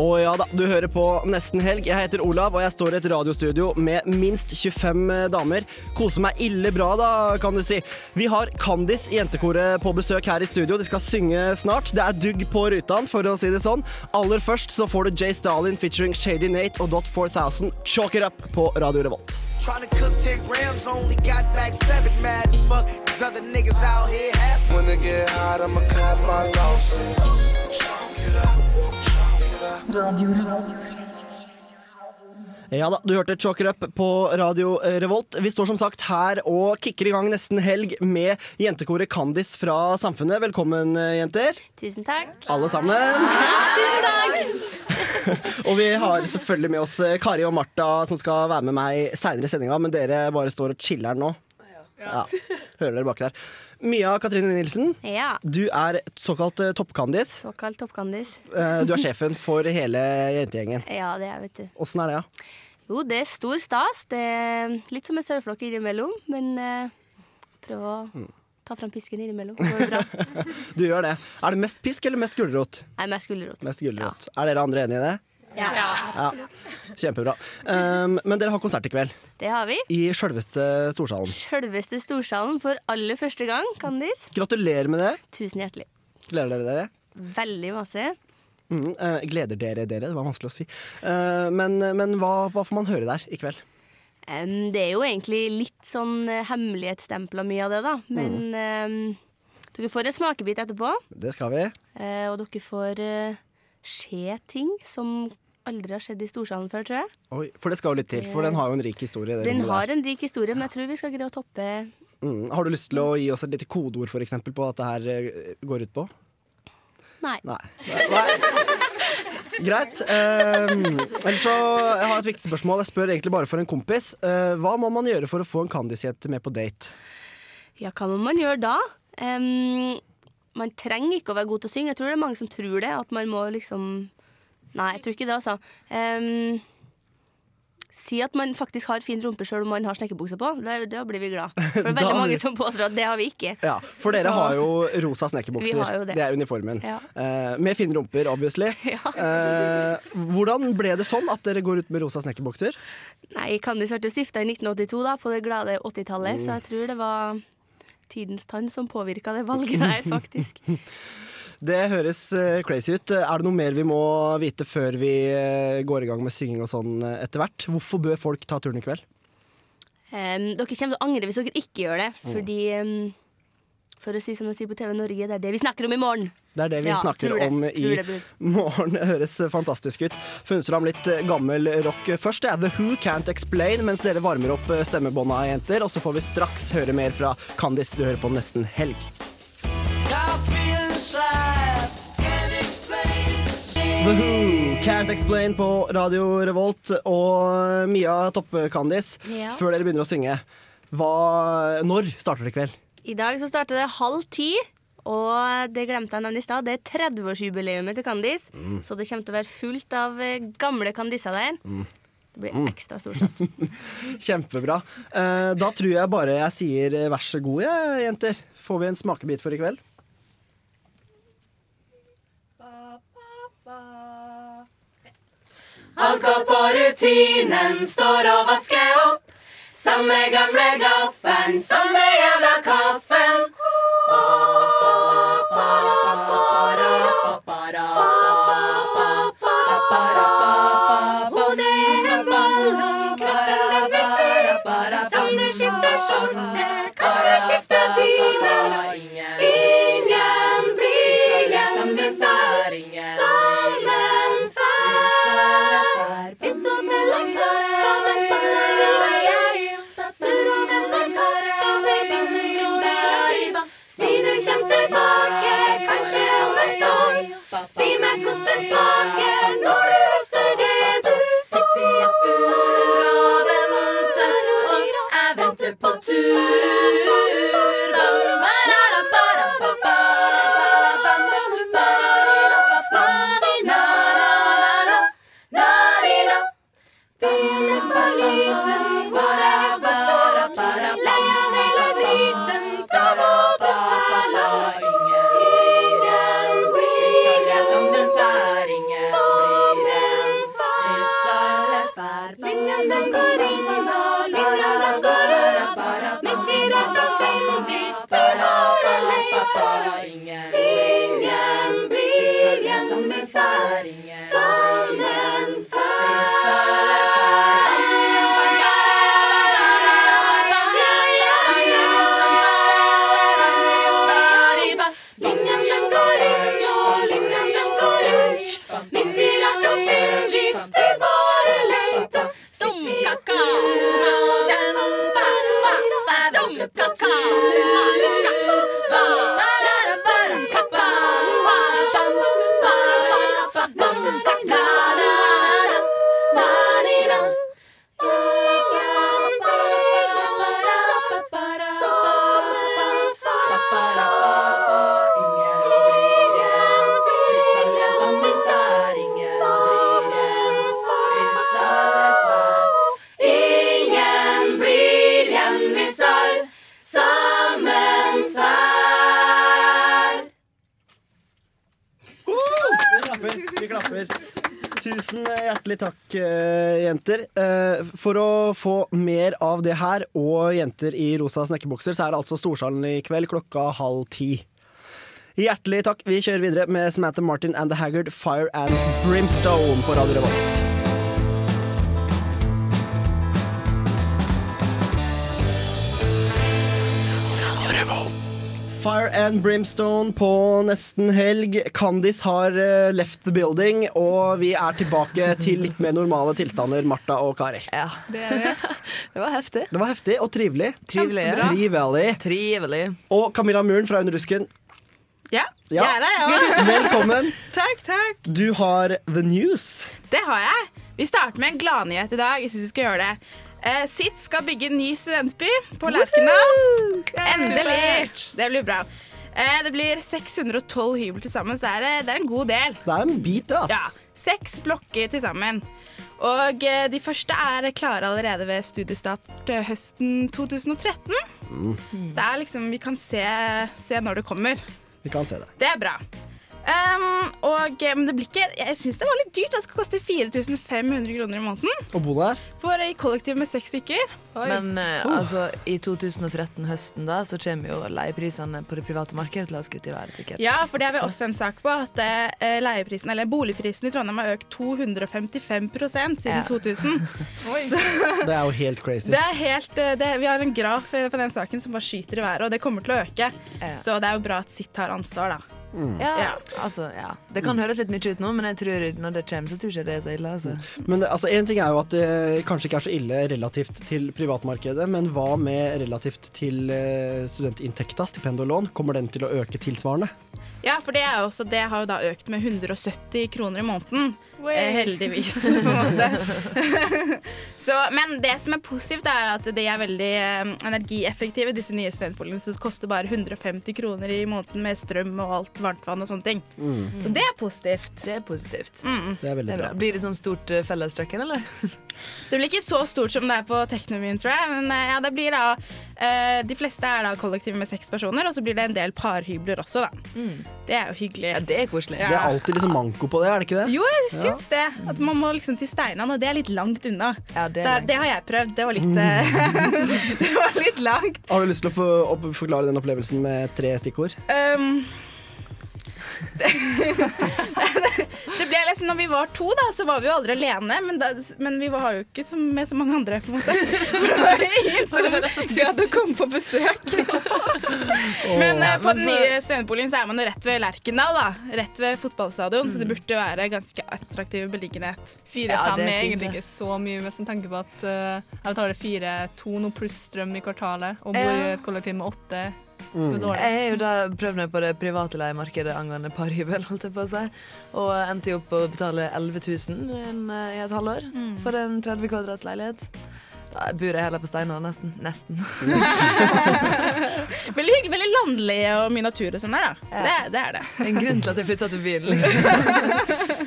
Å ja da, du hører på Nesten helg. Jeg heter Olav, og jeg står i et radiostudio med minst 25 damer. Koser meg ille bra, da, kan du si. Vi har Kandis i jentekoret på besøk her i studio. De skal synge snart. Det er dugg på rutan, for å si det sånn. Aller først så får du Jay Stalin featuring Shady Nate og Dot 4000. Chalk it up på Radio Revolt. Tryna cook 10 grams, only got back 7 mad as fuck. Cause other niggas out here half. When I get hot, I'ma cut my losses. Chalk it up, it. Ja da, du hørte Chalk up på Radio Revolt. Vi står som sagt her og kicker i gang nesten helg med jentekoret Kandis fra Samfunnet. Velkommen, jenter. Tusen takk. Alle sammen. Tusen takk. Og vi har selvfølgelig med oss eh, Kari og Martha som skal være med meg seinere i sendinga, men dere bare står og chiller'n nå. Ja. Hører dere bak der. Mia Katrine Nilsen, Ja. du er såkalt eh, toppkandis. Såkalt toppkandis. Eh, Du er sjefen for hele jentegjengen. Ja, det er, vet du. Åssen er det, da? Jo, det er stor stas. Det er litt som en sørflokk innimellom, men uh, prøv å ta fram pisken innimellom. Det går bra. Du gjør det. Er det mest pisk eller mest gulrot? Nei, mest gulrot. Mest gulrot. Er dere andre enige i det? Ja. Ja. Kjempebra. Um, men dere har konsert i kveld. Det har vi. I sjølveste Storsalen. Sjølveste Storsalen for aller første gang, Kandis. Gratulerer med det. Tusen hjertelig. Gleder dere dere? Veldig masse. Mm, uh, gleder dere dere? Det var vanskelig å si. Uh, men men hva, hva får man høre der i kveld? Um, det er jo egentlig litt sånn uh, hemmelighetsstempla mye av det, da. Men em, dere får en smakebit etterpå. Det skal vi. Uh, og dere får eh, se ting som aldri har skjedd i Storsalen før, tror jeg. Oi, for det skal jo litt til, for den har jo en rik historie. Den har der. en rik historie, men jeg tror vi skal greie å toppe mm, har du lyst til å gi oss et lite kodeord for eksempel, på at det her eh, går ut på? Nei. Nei. Nei. Greit. Eh, ellers så, jeg har et viktig spørsmål. Jeg spør egentlig bare for en kompis. Eh, hva må man gjøre for å få en Candice-jente med på date? Ja, hva må man gjøre da? Um, man trenger ikke å være god til å synge. Jeg tror det er mange som tror det. At man må liksom Nei, jeg tror ikke det, altså. Um, si at man faktisk har fin rumpe sjøl om man har snekkerbukse på. Da, da blir vi glad. For det er veldig mange som påstår at det har vi ikke. Ja, For dere Så- har jo rosa snekkerbukser. Jo det. er uniformen. Ja. Eh, med fine rumper, obviously. Ja. Eh, hvordan ble det sånn at dere går ut med rosa snekkerbukser? Nei, Candice ble stifta i 1982, da, på det glade 80-tallet, Mm. så jeg tror det var tidens tann som påvirka det valget der, faktisk. Det høres eh, crazy ut. Er det noe mer vi må vite før vi eh, går i gang med synging og sånn eh, etter hvert? Hvorfor bør folk ta turen i kveld? Um, dere kommer til å angre hvis dere ikke gjør det, Mm. fordi um, For å si som de sier på TV Norge, det er det vi snakker om i morgen. Det er det vi Ja, snakker det. om i det, morgen. Det høres fantastisk ut. Funnet fram litt gammel rock først. Det er The Who Can't Explain, mens dere varmer opp stemmebånda, jenter. Og så får vi straks høre mer fra Candice. Du hører på Nesten Helg. The Who Can't Explain på Radio Revolt og Mia Toppe-Candice. Ja. Før dere begynner å synge, hva, når starter det i kveld? I dag så starter det halv ti, og det glemte jeg å nevne i stad. Det er 30-årsjubileet til Candice, Mm. så det kommer til å være fullt av eh, gamle Kandiser der. Det blir ekstra stor stas. Kjempebra. Eh, da tror jeg bare jeg sier eh, vær så god, jeg, jenter. Får vi en smakebit for i kveld? Alt går på rutinen, står og vasker opp. Samme gamle gaffelen, samme jævla kaffen. Hodet Si meg hvordan det smaker når du høster det du sår. Sitter i et bur og venter, og jeg venter på tur. Jenter i rosa snekkerbukser, så er det altså Storsalen i kveld klokka halv ti. Hjertelig takk. Vi kjører videre med Samantha Martin and The Haggard Fire and Brimstone på Radio Revolt. Fire and Brimstone på nesten helg. Candice har eh, left the building, og vi er tilbake til litt mer normale tilstander, Martha og Kari. Ja. Det, det var heftig. Det var heftig og trivelig. Trivelig. ja. Trivelig. Trivelig. Og Camilla Muren fra Under rusken. Ja, Ja. jeg er det, ja. Velkommen. Takk, takk. Du har The News. Det har jeg. Vi starter med en gladnyhet i dag. Jeg synes vi skal gjøre det. Eh, Sitt skal bygge en ny studentby på Lerkendal. Endelig! Det blir bra. Eh, det blir 612 hybel til sammen, så det er, eh, det er en god del. Det er en bit, ass. Ja, Seks blokker til sammen. Og eh, de første er klare allerede ved studiestart eh, høsten 2013. Mm. Så det er liksom, vi kan se, se når det kommer. Vi kan se det. Det er bra. Um, og, eh, men det blir ikke Jeg syns det var litt dyrt. Det skal koste 4500 kroner i måneden. Å bo der? For i kollektiv med seks stykker. Men eh, altså, i 2013 høsten da, så kommer jo leieprisene på det private markedet til å skutt i været, sikkert. Ja, for det har vi også en sak på. At uh, leieprisen, eller boligprisen i Trondheim har økt 255 siden Ja. 2000. Det er jo helt crazy. Det er helt, det, vi har en graf på den saken som bare skyter i været, og det kommer til å øke. Ja. Så det er jo bra at sitt tar ansvar, da. Ja, Ja. altså, ja. Det kan høres litt mye ut nå, men jeg tror når det kommer, så tror jeg ikke det er så ille. Altså. Men det- altså, en ting er jo at det kanskje ikke er så ille relativt til privatmarkedet, men hva med relativt til eh, studentinntekta, stipend og lån? Kommer den til å øke tilsvarende? Ja, for det, er også, det har jo da økt med 170 kroner i måneden. Eh, heldigvis, på en måte. så, men det som er positivt, er at de er veldig eh, energieffektive, disse nye studentboligene. Som koster bare 150 kroner i måneden med strøm og alt varmtvann og sånne ting. Så det er positivt. Det er positivt. Mm. Det er veldig Det er bra. bra. Blir det sånn stort uh, felleskjøkken, eller? Det blir ikke så stort som det er på Teknomyen, tror jeg. Men eh, ja, det blir da eh, De fleste er da kollektiv med seks personer, og så blir det en del parhybler også, da. Det er jo hyggelig. Ja, det er koselig. Ja. Det er alltid liksom manko på det, er det ikke det? Jo, jeg syns det. At man må liksom til Steinan, og det er litt langt unna. Ja, det langt. det har jeg prøvd. Det var litt, mm. det var litt langt. Har du lyst til å få opp, forklare den opplevelsen med tre stikkord? Um, det, det ble liksom Når vi var to, da, så var vi jo aldri alene. Men, da, men vi var jo ikke som, med så mange andre, på en måte. For det var ingen som gadd å komme på besøk. Men uh, på den nye studentboligen så er man jo rett ved Lerkendal, da. Rett ved fotballstadion, så det Mm. burde være ganske attraktiv beliggenhet. Ja, Fire-fem det er er egentlig ikke så mye, hvis man tanke på at uh, jeg betaler fire-to nå pluss strøm i kvartalet, og bor i et kollektiv med åtte. Mm. Jeg har jo da prøvd meg på det private leiemarkedet angående parhybel, holdt jeg på å si. Og endte jo opp å betale 11 000 en, eh, i et halvår for en 30 kvadrats leilighet. Da bor jeg heller på Steinar, nesten. Nesten. Veldig hyggelig, veldig landlig og mye natur og sånn der, da. Ja. Det, det er det. En grunn til at jeg flytta til byen, liksom.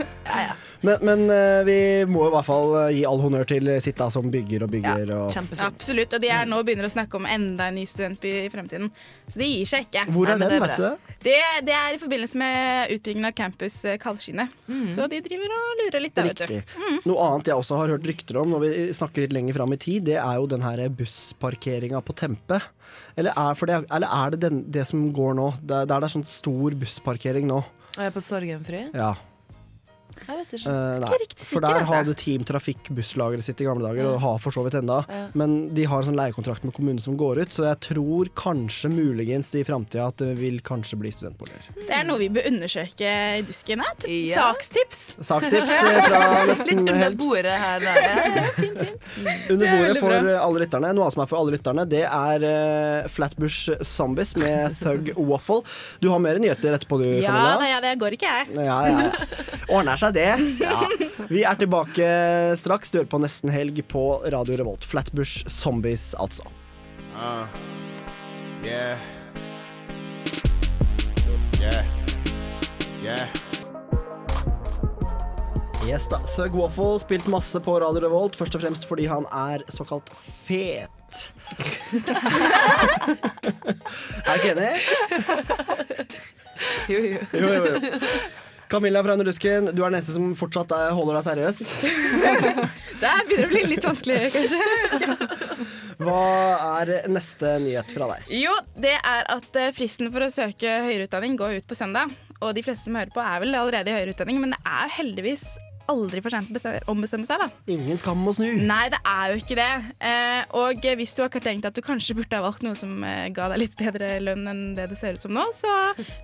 ja, ja. Men, men eh, vi må i hvert fall eh, gi all honnør til Sitta som bygger og bygger. Ja, og... Absolutt. Og de er nå begynner å snakke om enda en ny studentby i fremtiden. Så de gir seg ikke. Hvor er Nei, den, det vet du det? Det, det er i forbindelse med utbyggingen av campus eh, Mm. Så de driver og lurer litt, vet Riktig. Mm. Noe annet jeg også har hørt rykter om, når vi snakker litt lenger fram i tid, det er jo den her bussparkeringa på Tempe. Eller er, for det, eller er det den, det som går nå? Der der det er sånn stor bussparkering nå? Og jeg er på Sorgenfri? Ja. Jeg vet ikke. Uh, nei, Ikke riktig for der altså. hadde Team Trafikk busslageret sitt i gamle dager, Ja. og har for så vidt enda. Ja. Men de har en sånn leiekontrakt med kommunen som går ut, så jeg tror kanskje muligens i framtida at det vil kanskje bli studentboliger. Det er noe vi bør undersøke i dusken. her. Ja. Sakstips. Sakstips eh, fra nesten Litt under bordet her, da. Ja, ja, fint, fint. under er bordet for bra. alle lytterne. Noe annet som er for alle lytterne, det er uh, Flatbush Zombies med Thug Waffle. Du har mer nyheter etterpå, du, Ja, Camilla? det, ja, det går ikke, jeg. Ja, ja, ja. Ordner seg det. Ja. Vi er tilbake straks. Du hører på Nesten helg på Radio Revolt. Flatbush Zombies, altså. Uh, yeah. Yeah. Yeah. Yes da, Thug Waffle spilt masse på Radio Revolt, først og fremst fordi han er såkalt fet. er du ikke enig? Jo, jo. Jo, jo, jo. Camilla fra Underdusken, du er den eneste som fortsatt er, holder deg seriøs. Det begynner å bli litt vanskelig, kanskje. Hva er neste nyhet fra deg? Jo, det er at eh, fristen for å søke høyere utdanning går ut på søndag. Og de fleste som hører på, er vel allerede i høyere utdanning, men det er heldigvis aldri for sent å ombestemme seg, da. Ingen skam å snu. Nei, det er jo ikke det. Eh, og hvis du har tenkt at du kanskje burde ha valgt noe som eh, ga deg litt bedre lønn enn det det ser ut som nå, så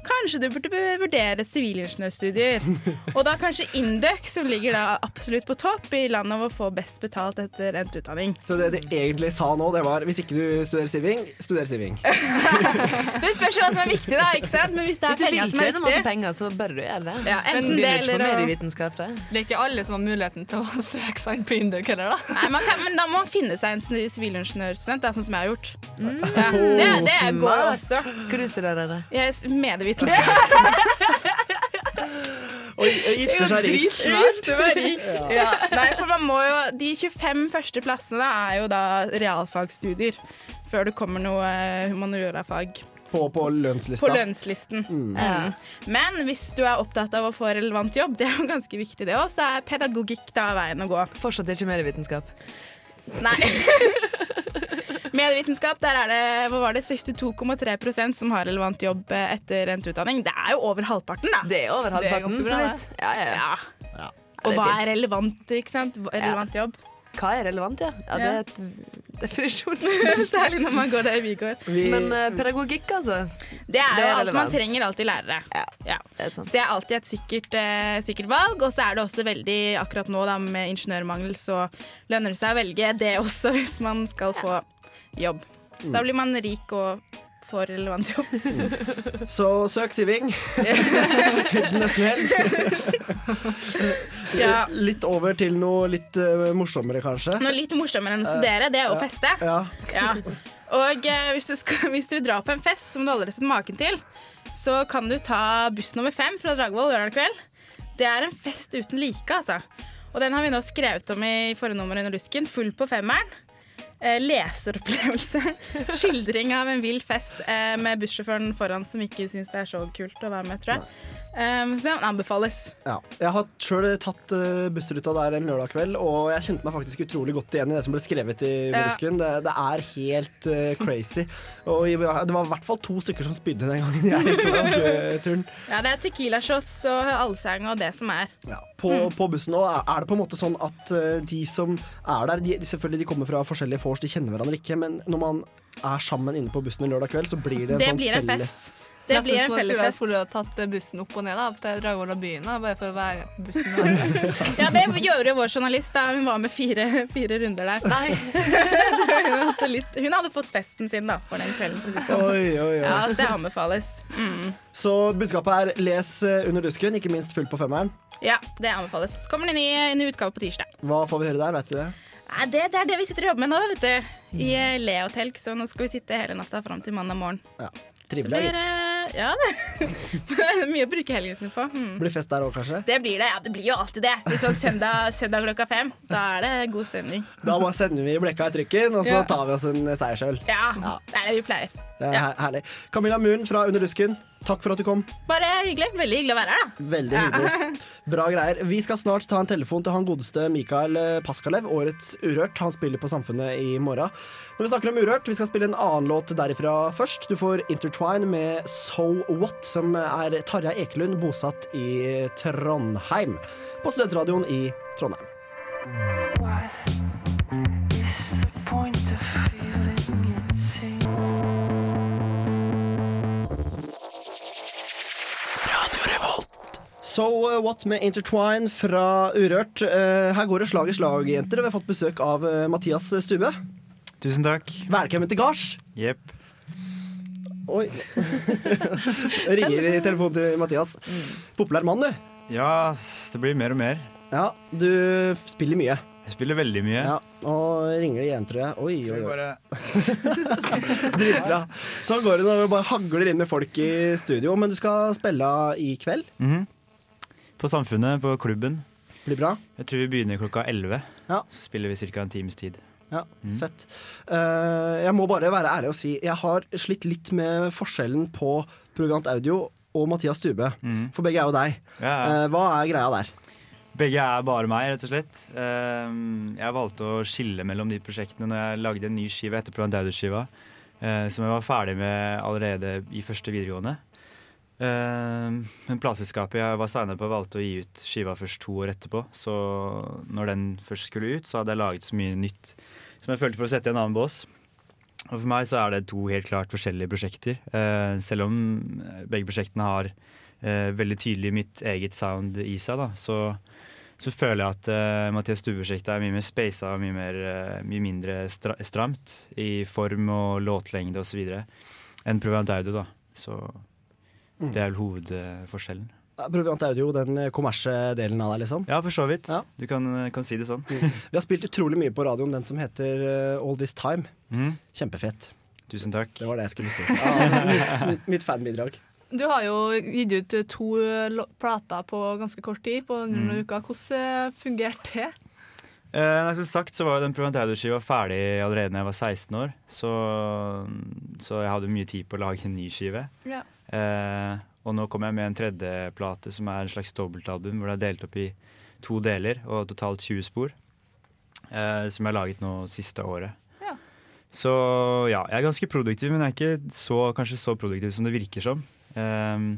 kanskje du burde vurdere sivilingeniørstudier. Og da kanskje Induc, som ligger da absolutt på topp i landet av å få best betalt etter endt utdanning. Så det du egentlig sa nå, det var hvis ikke du studerer siving, studer siving. Det spørs jo hva som er viktig, da. ikke sant? Men hvis det er Hvis du vil penger som er tjene masse penger, så bør du gjøre det. Ja, enten Men det eller å- det. Det ikke alle som har muligheten til å søke seg inn på Induk heller, da. Nei, man kan, men da må man finne seg en sivilingeniørstudent, sivilingeniørstudent, er sånn som jeg har gjort. Mm. Ja, det, det går Smart. også. Hva studerer du? Jeg er medievitenskap. Og gifter seg rik. Gifter meg rik. Ja. Ja. Nei, for man må jo De 25 første plassene da, er jo da realfagsstudier. Før det kommer noe eh, humaniora-fag På, på lønnslista. på lønnslisten. Mm. Mm. Men hvis du er opptatt av å få relevant jobb, det er jo ganske viktig det òg, så er pedagogikk da veien å gå. Fortsatt ikke medievitenskap. Nei. Medievitenskap, der er det, hva var det, 62,3% som har relevant jobb etter endt utdanning. Det er jo over halvparten, da. Det er over halvparten, ganske så bra, vidt. Ja, ja, ja. Ja. det Og er hva er relevant, ikke sant? Relevant jobb. Hva er relevant, ja? ja det er et definisjonsspørsmål. Særlig når man går der vi går. Men uh, pedagogikk, altså? Det er Det jo er alt, Man trenger alltid lærere. Ja, det er sant. Det er alltid et sikkert, uh, sikkert valg. Og så er det også veldig, akkurat nå da, med ingeniørmangel, så lønner det seg å velge det også hvis man skal få jobb. Så da blir man rik og får relevant jobb. Så søk siving. Hilsen nesten helt. Ja. Litt over til noe litt uh, morsommere, kanskje. Noe litt morsommere enn å studere, det er å Ja. feste. Ja. Ja. Og uh, hvis, du skal, hvis du drar på en fest som du aldri har sett maken til, så kan du ta buss nummer fem fra Dragvoll lørdag kveld. Det er en fest uten like, altså. Og den har vi nå skrevet om i forrige nummer under Lusken. Full på femmeren. Eh, leseropplevelse. Skildring av en vill fest eh, med bussjåføren foran som ikke syns det er så kult å være med, tror jeg. Um, så den anbefales. Ja. Jeg har sjøl tatt uh, bussruta der en lørdag kveld, og jeg kjente meg faktisk utrolig godt igjen i det som ble skrevet i Ja. Det, det er helt uh, crazy. Og i- det var i hvert fall to stykker som spydde den gangen jeg tok uh, turen. Ja, det er Tequila shots og allsang og det som er. Ja. På, på bussen òg er det på en måte sånn at uh, de som er der, de, selvfølgelig de kommer fra forskjellige vors, de kjenner hverandre ikke, men når man er sammen inne på bussen en lørdag kveld, så blir det en Det sånn felles fest. Det Nesten blir en fellesfest skulle ha tatt bussen opp og ned da, til Dragvoll og byen, da, bare for å være på bussen. Ja, det gjorde jo vår journalist da hun var med fire, fire runder der. Nei. hun, altså litt, hun hadde fått festen sin da, for den kvelden. sånn. Oi, oi, oi. Ja, så det anbefales. Mm. Så budskapet er les uh, under dusken, ikke minst Full på femmeren. Ja, det anbefales. Så kommer det en ny, en ny utgave på tirsdag. Hva får vi høre der, vet du det? Nei, det, det er det vi sitter og jobber med nå, vet du. I Leotelk Le og Telk, så nå skal vi sitte hele natta fram til mandag morgen. Ja. Så Trivelig. blir gitt. Ja, det er mye å bruke helgen sin på. Mm. Blir fest der òg, kanskje? Det blir det. Ja, det blir jo alltid det. Litt sånn søndag, søndag klokka fem. Da er det god stemning. Da bare sender vi blekka i trykken, og så tar vi oss en seiersøl. Ja, det er det vi pleier. Det er her- herlig. Camilla Muren fra Under rusken, takk for at du kom. Bare hyggelig. Veldig hyggelig å være her, da. Veldig hyggelig. Bra greier. Vi skal snart ta en telefon til han godeste Mikael eh, Paskalev, årets Urørt. Han spiller på Samfunnet i morgen. Når vi snakker om Urørt, vi skal spille en annen låt derifra først. Du får Intertwine med So What, som er Tarjei Ekelund, bosatt i Trondheim. På Studentradioen i Trondheim. So uh, What med Intertwine fra Urørt. Uh, her går det slag i slag, jenter. Vi har fått besøk av uh, Mathias Stube. Tusen takk. Velkommen til gards. Jepp. Oi. Ringer i telefonen til Mathias. Populær mann, du. Ja, det blir mer og mer. Ja, du spiller mye. Jeg spiller veldig mye. Ja, Og ringer det igjen, tror jeg. Oi, oi, oi. bare Dritbra. Sånn går det når du bare hagler inn med folk i studio. Men du skal spille i kveld. Mhm. På Samfunnet, på klubben. Blir bra. Jeg tror vi begynner klokka 11. Ja. Så spiller vi ca. en times tid. Ja, fett. Uh, jeg må bare være ærlig og si jeg har slitt litt med forskjellen på Progant Audio og Mathias Stube. For begge er jo deg. Ja. Eh, hva er greia der? Begge er bare meg, rett og slett. Uh, Jeg valgte å skille mellom de prosjektene når jeg lagde en ny skive etter Progant Audio-skiva, som jeg var ferdig med allerede i første videregående. Ehm, Men plateselskapet jeg var signa på, valgte å gi ut skiva først to år etterpå. Så når den først skulle ut, så hadde jeg laget så mye nytt som jeg følte for å sette i en annen bås. Og for meg så er det to helt klart forskjellige prosjekter. Eh, selv om begge prosjektene har eh, veldig tydelig mitt eget sound i seg, da, så, så føler jeg at eh, Mathias Stue-prosjektet er mye mer spasa og mye, mer, eh, mye mindre stra stramt i form og låtlengde osv. enn Provant Audio. da. Så det er vel hovedforskjellen. Provant Audio, den kommersielle delen av deg, liksom? Ja, for så vidt. Du kan, kan si det sånn. Vi har spilt utrolig mye på radioen, den som heter eh, All This Time. Mm. Kjempefett. Tusen takk. Det var det jeg skulle si. Ja, mitt, fanbidrag. Du har jo gitt ut eh, to plater på ganske kort tid, på under noen Mm. uker. Hvordan eh, fungerte det? Eh, som sagt så var jo den Provantado-skiva ferdig allerede da jeg var 16 år. Så, så jeg hadde mye tid på å lage en ny skive. Ja. Eh, og nå kommer jeg med en tredjeplate som er en slags dobbeltalbum hvor det er delt opp i to deler og totalt 20 spor. Eh, som jeg har laget nå siste året. Ja. Så ja, jeg er ganske produktiv, men jeg er ikke så, kanskje så produktiv som det virker som. Eh,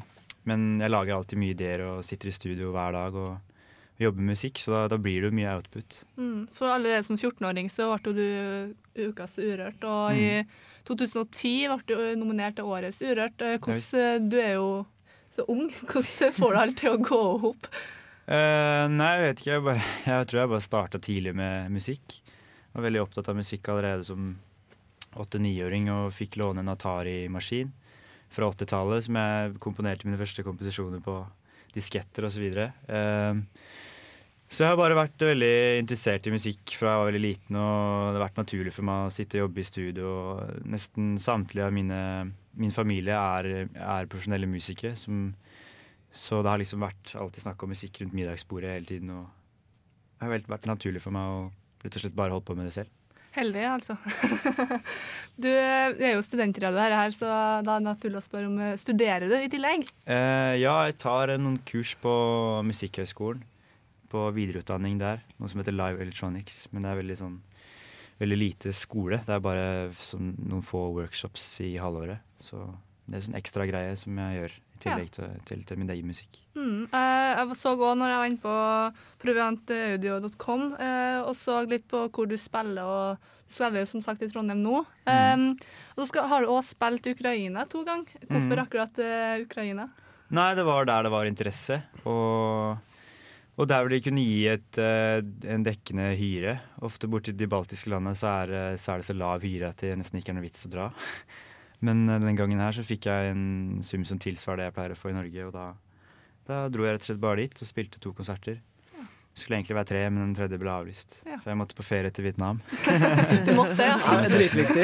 men jeg lager alltid mye ideer og sitter i studio hver dag og jobber med musikk, så da, da blir det jo mye output. Mm. For allerede som 14-åring så ble du Ukas Urørt, og i 2010 ble du nominert til Årets Urørt. Eh, Hvordan, du er jo så ung. Hvordan får du alt til å gå opp? Uh, nei, jeg vet ikke. Jeg, bare, jeg tror jeg bare starta tidlig med musikk. Jeg Var veldig opptatt av musikk allerede som åtte-niåring og fikk låne en Atari-maskin fra 80-tallet som jeg komponerte mine første komposisjoner på disketter osv. Uh, så jeg har bare vært veldig interessert i musikk fra jeg var veldig liten, og det har vært naturlig for meg å sitte og jobbe i studio. og Nesten samtlige av mine, min familie er, er profesjonelle musikere. Som, så det har liksom vært alltid snakk om musikk rundt middagsbordet hele tiden. Og det har vært naturlig for meg å rett og slett bare holde på med det selv. Heldig, altså. du er jo studentradio her, her, så da er det naturlig å spørre om eh, Studerer du i tillegg? Eh, ja, jeg tar eh, noen kurs på Musikkhøgskolen. På videreutdanning der. Noe som heter Live Electronics. Men det er veldig sånn veldig lite skole. Det er bare sånn, noen få workshops i halvåret. Så det er sånn ekstra greie som jeg gjør tillegg til, til, til min egen musikk. Mm. Eh, jeg så òg når jeg var inne på proviantaudio.com eh, og så litt på hvor du spiller. og Du spiller jo som sagt i Trondheim nå. Um, og så har du òg spilt Ukraina to ganger. Hvorfor Mm. akkurat eh, Ukraina? Nei, det var der det var interesse. Og, og der hvor de kunne gi et, en dekkende hyre. Ofte borti de baltiske landene så er, så er det så lav hyre at det nesten ikke er noe vits å dra. Men den denne gangen her så fikk jeg en sum som tilsvarer det jeg pleier å få i Norge, og da, da dro jeg rett og slett bare dit og spilte to konserter. Skulle egentlig være tre, men den tredje ble avlyst. Ja. For jeg måtte på ferie til Vietnam. Du måtte det, Ja, altså. Dritviktig.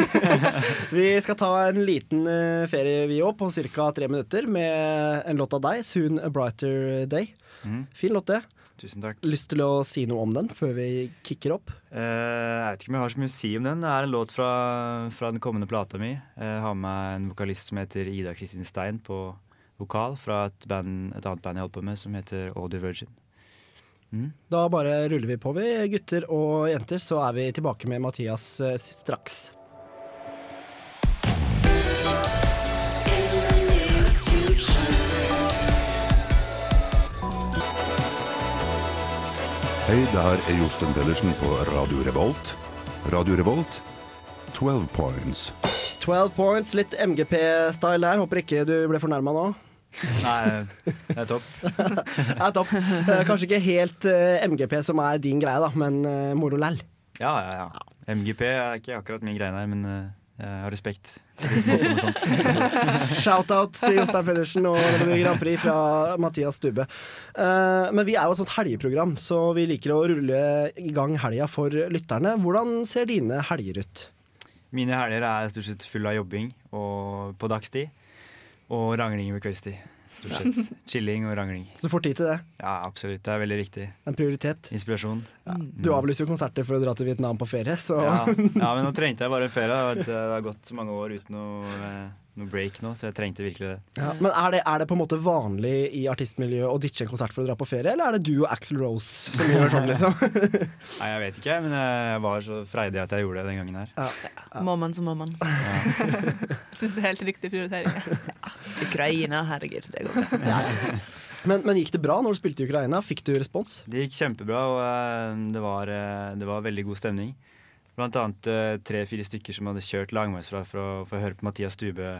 Vi skal ta en liten eh, ferie, vi òg, på ca. tre minutter med en låt av deg, 'Soon a Brighter Day'. Mm. Fin låt, det. Tusen takk. Lyst til å si noe om den før vi kicker opp? Eh, jeg vet ikke om jeg har så mye å si om den. Det er en låt fra, fra den kommende plata mi. Jeg har med meg en vokalist som heter Ida Kristin Stein på vokal, fra et, band, et annet band jeg holder på med, som heter Audio Virgin. Mm. Da bare ruller vi på, vi, gutter og jenter, så er vi tilbake med Mathias eh, straks. Hei, det her er Josten Pedersen på Radio Revolt. Radio Revolt, 12 points. 12 points, litt MGP-style der. Håper ikke du ble fornærma nå. Nei, det er topp. Det er topp. Eh, Kanskje ikke helt eh, MGP som er din greie, da, men uh, moro læll. Ja, ja, ja. MGP er ikke akkurat min greie nei, men eh, jeg har respekt. Shout-out til Jostein Pedersen og Grand Prix fra Mathias Stubbe. Eh, men vi er jo et sånt helgeprogram, så vi liker å rulle i gang helga for lytterne. Hvordan ser dine helger ut? Mine helger er stort sett fulle av jobbing og på dagstid. Og rangling ved kveldstid. Stort sett. Chilling og rangling. Så du får tid til det? Ja, absolutt. Det er veldig viktig. En prioritet? Inspirasjon. Du avlyser jo konserter for å dra til Vietnam på ferie, så Ja, ja, men nå trengte jeg bare en ferie. Det har- gått så mange år uten eh, noe break nå, så jeg trengte virkelig det. Ja, men er det, er det på en måte vanlig i artistmiljøet å ditche en konsert for å dra på ferie, eller er det du og Axel Rose som gjør sånn, liksom? Nei, jeg vet ikke, men jeg var så freidig at jeg gjorde det den gangen her. Må man, så må man. Syns det er helt riktig prioritering. Ukraina, herregud, det går bra. Men, men gikk det bra når du spilte i Ukraina? Fikk du respons? Det gikk kjempebra, og eh, det var, eh, det var veldig god stemning. Blant annet eh, tre-fire stykker som hadde kjørt langveisfra for å høre på Mathias Stube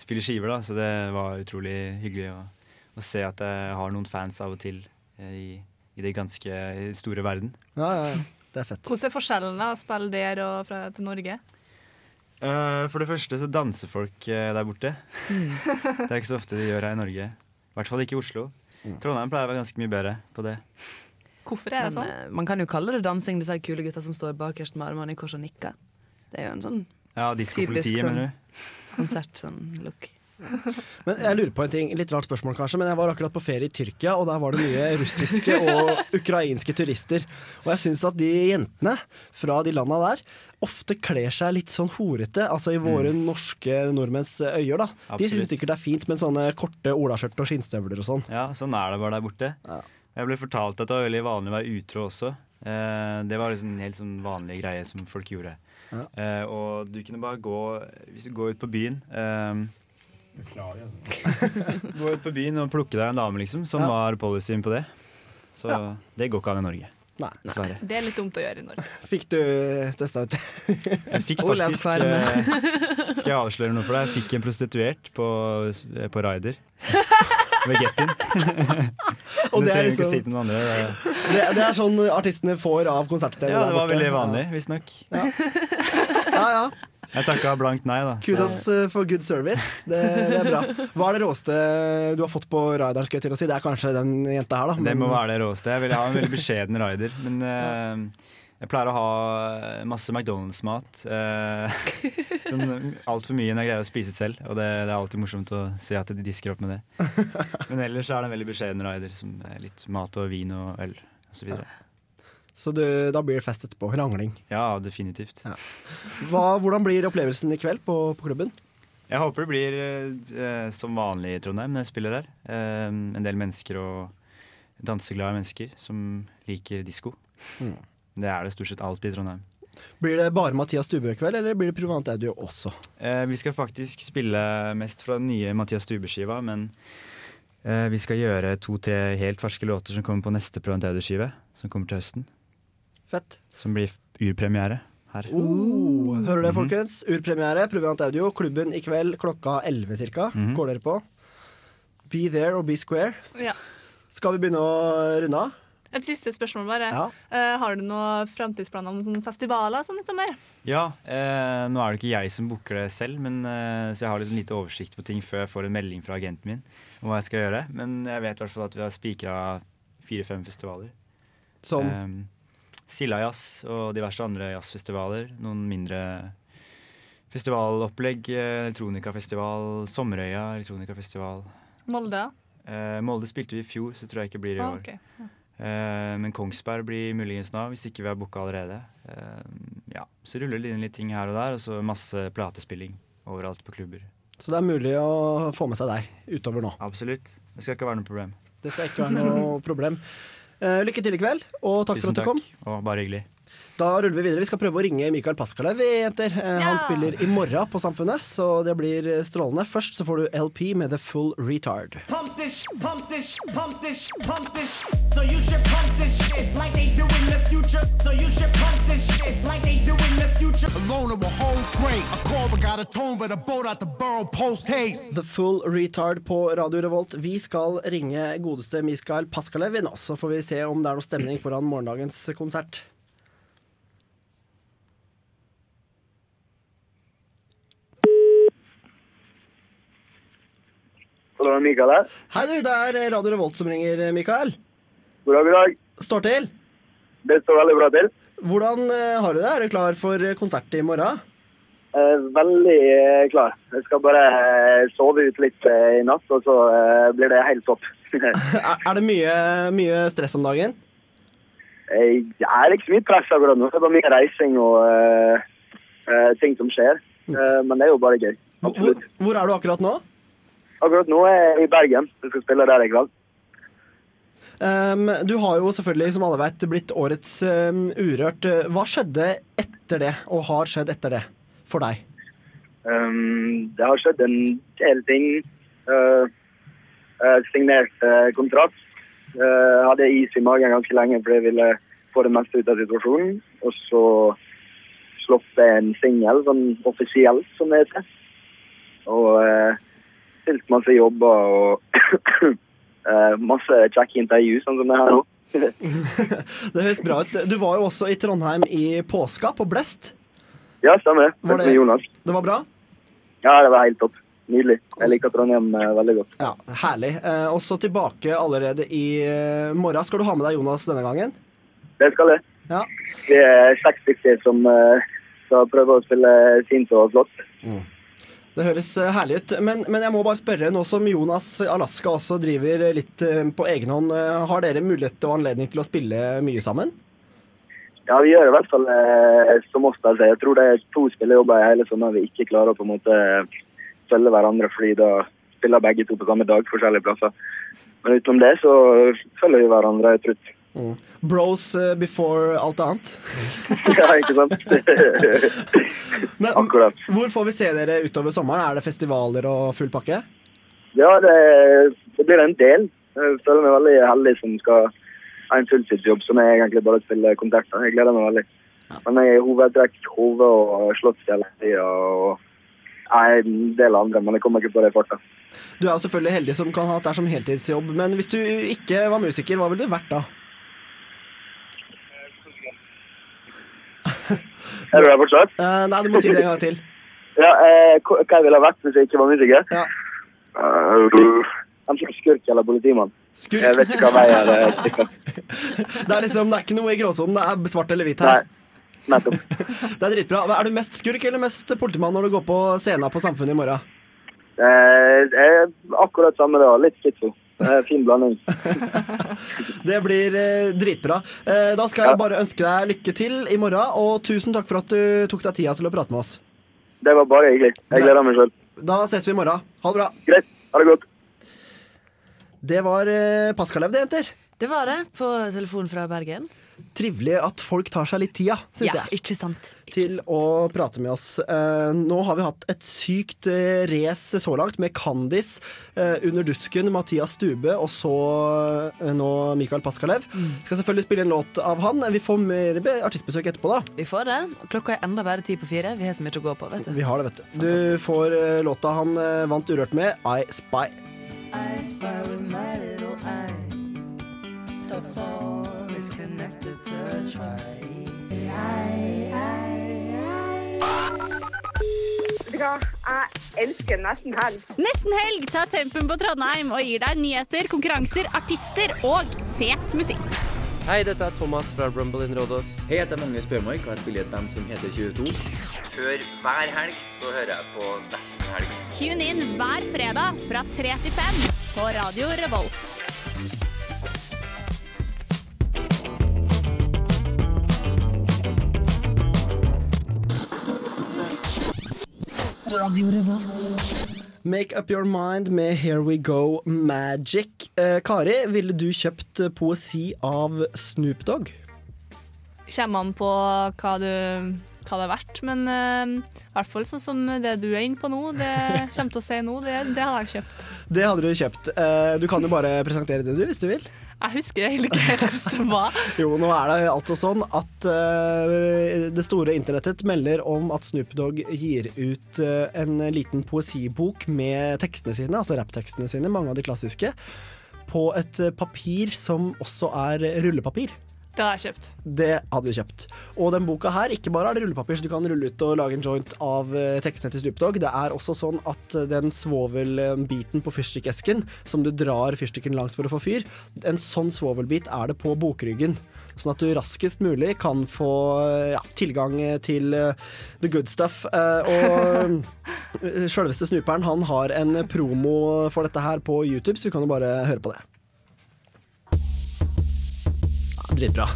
spille skiver. da, Så det var utrolig hyggelig å, å se at jeg har noen fans av og til eh, i, i det ganske store verden. Ja, ja, ja. Det er fett. Hvordan er forskjellen da, å spille der og fra, til Norge? Uh, for det første så danser folk uh, der borte. det er ikke så ofte de gjør her i Norge. I hvert fall ikke i Oslo. Trondheim pleier å være ganske mye bedre på det. Hvorfor er det sånn? Men, man kan jo kalle det dansing, disse kule gutta som står bakerst med armene i kors og nikker. Det er jo en sånn Ja, typisk sånn, konsert sånn look. Men jeg lurer på en ting, Litt rart spørsmål, kanskje, men jeg var akkurat på ferie i Tyrkia, og der var det mye russiske og ukrainske turister. Og jeg syns at de jentene fra de landa der ofte kler seg litt sånn horete, altså i våre norske nordmenns øyer, da. De Mm. Syns sikkert det er fint med sånne korte olaskjørt og skinnstøvler og sånn. Ja, sånn er det bare der borte. Jeg ble fortalt at det var veldig vanlig å være utro også. Eh, det var liksom en helt sånn vanlig greie som folk gjorde. Ja. Eh, og du kunne bare gå Hvis du går ut på byen eh, Gå ut på byen og plukke deg en dame, liksom. som Ja. var policyen på det. Så det går ikke an i Norge. Nei. Nei. Det er litt dumt å gjøre i Norge. Fikk du testa ut? Jeg fikk faktisk Skal jeg avsløre noe for deg? Jeg fikk en prostituert på, på Raider. Ved Get-In. Det er trenger ikke liksom- si til noen andre. Det, Det, det er sånn artistene får av konsertstedet ja, det var veldig vanlig, visstnok. Ja, ja. Jeg takka blankt nei, da. Kudos så. for good service. Det, det er bra. Hva er det råeste du har fått på rideren? Skal jeg til å si? Det er kanskje den jenta her, da. Det må være det råeste. Jeg vil ha en veldig beskjeden rider. Men eh, jeg pleier å ha masse McDonald's-mat. Eh, sånn Altfor mye når jeg greier å spise selv. Og det, det er alltid morsomt å se at de disker opp med det. Men ellers er det en veldig beskjeden rider. Som er litt mat og vin og øl osv. Så du, da blir det fest etterpå. Rangling. Ja, definitivt. Hva, hvordan blir opplevelsen i kveld på, på klubben? Jeg håper det blir eh, som vanlig i Trondheim når jeg spiller der. Eh, en del mennesker og danseglade mennesker som liker disko. Mm. Det er det stort sett alltid i Trondheim. Blir det bare Mathias Stubø i kveld, eller blir det privat audio også? Eh, vi skal faktisk spille mest fra den nye Mathias Stube-skiva, men eh, vi skal gjøre to-tre helt ferske låter som kommer på neste Preventaudio-skive, som kommer til høsten. Fett. Som blir urpremiere her. Oh, hører du det, Mhm. folkens? Urpremiere, Privat audio, klubben i kveld klokka 11 ca. Mhm. Går dere på? Be there or be square. Ja. Skal vi begynne å runde av? Et siste spørsmål, bare. Ja. Uh, har du noen framtidsplaner om sånne festivaler sånn i sommer? Ja, uh, nå er det ikke jeg som booker det selv, men, uh, så jeg har litt lite oversikt på ting før jeg får en melding fra agenten min om hva jeg skal gjøre. Men jeg vet i hvert fall at vi har spikra fire-fem festivaler. Som? Um, Silla Jazz og diverse andre jazzfestivaler. Noen mindre festivalopplegg. Elektronikafestival, Sommerøya elektronikafestival. Molde? Eh, Molde spilte vi i fjor, så tror jeg ikke blir i Ah, år. ok. Ja. Eh, men Kongsberg blir muligens nå, hvis ikke vi har booka allerede. Eh, ja, Så ruller det inn litt ting her og der, og så masse platespilling overalt på klubber. Så det er mulig å få med seg deg utover nå. Absolutt. Det skal ikke være noe problem. Det skal ikke være noe problem. Eh, lykke til i kveld, og takk for at du kom. Og bare hyggelig. Da ruller vi videre. Vi skal prøve å ringe Mikael Paskalev, vi jenter. Eh, Han Ja. spiller i morgen på Samfunnet, så det blir eh, strålende. Først så får du LP med The Full Retard. Pump this, pump this, pump this, pump this. So you should pump this shit like they do in the future. So you should pump this shit like they do in the future. Alone with great. A cobra got a tone, but a boat out the borough post haste. The Full Retard på Radio Revolt. Vi skal ringe godeste Mikael Paskalev nå, så får vi se om det er noe stemning foran morgendagens konsert. Hallo, Mikael her. Hei du, det er Radio Revolt som ringer, Mikael. God dag, god dag. Står til? Det står veldig bra til. Hvordan eh, har du det? Er du klar for konsert i morgen? Eh, veldig eh, klar. Jeg skal bare eh, sove ut litt eh, i natt, og så eh, blir det helt topp. Er, det mye, mye stress om dagen? Eh, Det er ikke så mye press akkurat nå. Det er bare mye reising og eh, eh, ting som skjer. Eh, men det er jo bare gøy. Hvor, hvor er du akkurat nå? Akkurat nå er jeg i Bergen. Jeg skal spille der i kveld. Um, du har jo selvfølgelig, som alle vet, blitt årets um, Urørt. Hva skjedde etter det, og har skjedd etter det, for deg? Um, det har skjedd en del ting. Uh, uh, signert uh, kontrakt. Uh, hadde is i magen ganske lenge fordi jeg ville få det meste ut av situasjonen. Og så sluppet en singel, sånn offisielt, som det heter. Og uh, stilt masse jobber og uh, masse kjekke intervju, sånn som det her nå. Det høres bra ut. Du var jo også i Trondheim i påska, på Blest. ja, stemmer. Var det- Jonas. Det var bra? Ja, det var helt topp. Nydelig. Jeg liker Trondheim uh, veldig godt. Ja, Herlig. Eh, også tilbake allerede i eh, morgen. Skal du ha med deg Jonas denne gangen? Det skal jeg. Ja. Vi er seks stykker som skal prøve å spille sin og flott. Det høres eh, herlig ut. Men, men jeg må bare spørre, nå som Jonas Alaska også driver litt eh, på egen hånd, eh, har dere mulighet og anledning til å spille mye sammen? Ja, vi gjør i hvert fall eh, som oss. Altså. Jeg tror det er to spillejobber i hele sommer vi ikke klarer å på en måte følge hverandre, fordi da spiller begge to på samme dag forskjellige plasser. Men utenom det så følger vi hverandre trutt. Bros eh, before alt annet. ja, ikke sant? Men, Hvor får vi se dere utover sommeren? Er det festivaler og full pakke? ja, det, det blir en del. Jeg føler meg veldig heldig som skal ha en fulltidsjobb som er egentlig bare å spille konserter. Jeg gleder meg veldig. Men jeg er hovedtrekk Hove og Slottsfjell og er en del andre, men jeg kommer ikke på det i farta. Du er jo selvfølgelig heldig som kan ha det som heltidsjobb, men hvis du ikke var musiker, hva ville du vært da? Er du der fortsatt? Uh, nei, du må si det en gang til. Ja, uh, hva jeg ville ha vært hvis jeg ikke var musiker? Ja. Uh, Enten skurk eller politimann. Skurk? Jeg vet ikke hva vei jeg er. Det er liksom, det er ikke noe i gråsonen, det er svart eller hvitt her. Nettopp. Det er dritbra. Er du mest skurk eller mest politimann når du går på scenen på Samfunnet i morgen? Eh, akkurat samme da. Litt schizo. Eh, fin blanding. Det blir eh, dritbra. Eh, da skal jeg bare ønske deg lykke til i morgen, og tusen takk for at du tok deg tida til å prate med oss. Det var bare hyggelig. Jeg gleder meg sjøl. Da ses vi i morgen. Ha det bra. Greit. Ha det godt. Det var eh, Paskalev, det, jenter. Det var det, på telefon fra Bergen. Trivelig at folk tar seg litt tida, syns Ja, jeg. ikke sant. Til å prate med oss. Eh, nå har vi hatt et sykt uh, race så langt, med Kandis, eh, Under dusken, Mathias Stube og så eh, nå Mikael Paskalev. Skal selvfølgelig spille en låt av han. Vi får mer artistbesøk etterpå, da. Vi får det. Klokka er enda bare ti på fire. Vi har så mye å gå på, vet du. Vi har det, vet du. Du får eh, låta han eh, vant Urørt med, I Spy. I spy with my little eye. Tough fall is connected a try. Jeg elsker nesten helg. Nesten helg tar tempen på Trondheim og gir deg nyheter, konkurranser, artister og fet musikk. Hei, dette er Thomas fra Rumble in Rådås. Hei, jeg heter Magnus Bjørmark, og jeg spiller i et band som heter 22. Før hver helg så hører jeg på Nesten helg. Tune inn hver fredag fra 3 til 5 på Radio Revolt. Make up your mind med Here We Go Magic. Eh, Kari, ville du kjøpt eh, poesi av Snoop Dogg? Kommer an på hva, du, hva det er verdt, men eh, i hvert fall sånn som det du er inne på nå, det kommer til å si nå, det, det hadde jeg kjøpt. Det hadde du kjøpt. Eh, du kan jo bare presentere det, du, hvis du vil. Jeg husker egentlig ikke helt hvordan det var. Jo, nå er det altså sånn at uh, det store internettet melder om at Snoop Dogg gir ut uh, en liten poesibok med tekstene sine, altså rapptekstene sine, mange av de klassiske, på et eh, papir som også er rullepapir. Det har jeg kjøpt. Det hadde du kjøpt. Og den boka her, ikke bare er det rullepapir, så du kan rulle ut og lage en joint av eh, tekstene til Snoop Dogg. Det er også sånn at eh, den svovelbiten på fyrstikkesken, som du drar fyrstikken langs for å få fyr, en sånn svovelbit er det på bokryggen. Sånn at du raskest mulig kan få eh, ja, tilgang til the good stuff. Og sjølveste snuperen, han har en promo for dette her på YouTube, så vi kan jo bare høre på det. Dritbra.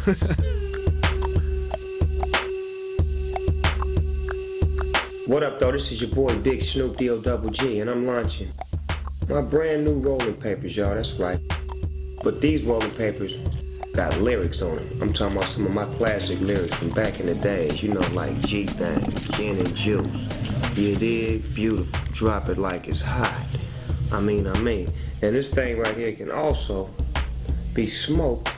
What up, though? This is your boy Big Snoop D-O Double G, and I'm launching my brand new rolling papers, y'all. That's right. But these rolling papers got lyrics on them. I'm talking about some of my classic lyrics from back in the days, you know, like G Thang, Gin and Juice. You dig? Beautiful. Drop it like it's hot. I mean, I mean. And this thing right here can also be smoked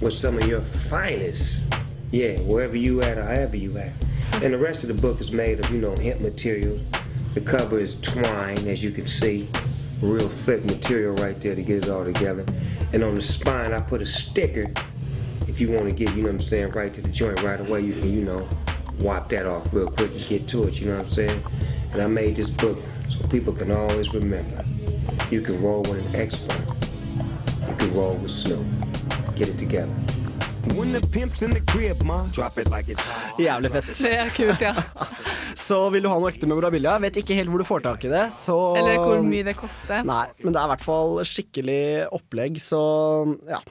with some of your finest. Yeah, wherever you at or however you at. And the rest of the book is made of, you know, hemp materials. The cover is twine, as you can see. Real thick material right there to get it all together. And on the spine, I put a sticker. If you want to get, you know what I'm saying, right to the joint right away, you can, you know, wipe that off real quick and get to it, you know what I'm saying? And I made this book so people can always remember. You can roll with an expert. You can roll with Snoop. Get it together. When the pimp's in the crib, ma, drop it like it's hot. Jævlig fett. Det er kult, ja. Så vil du ha noe ekte memorabilia, vet ikke helt hvor du får tak i det, så Eller hvor mye det koster. Nei, men det er i hvert fall skikkelig opplegg, så ja.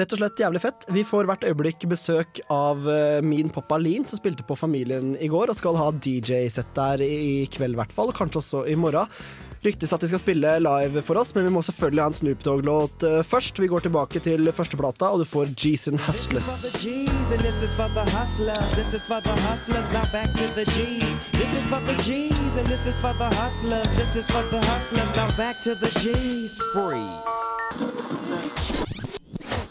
Rett og slett jævlig fett. Vi får hvert øyeblikk besøk av eh, min pappa Lin, som spilte på Familien i går, og skal ha DJ-sett der i kveld i hvert fall, kanskje også i morgen. Ryktes at de skal spille live for oss, men vi må selvfølgelig ha en Snoop Dogg-låt eh, først. Vi går tilbake til førsteplata, og du får Jason hustlers. This is for the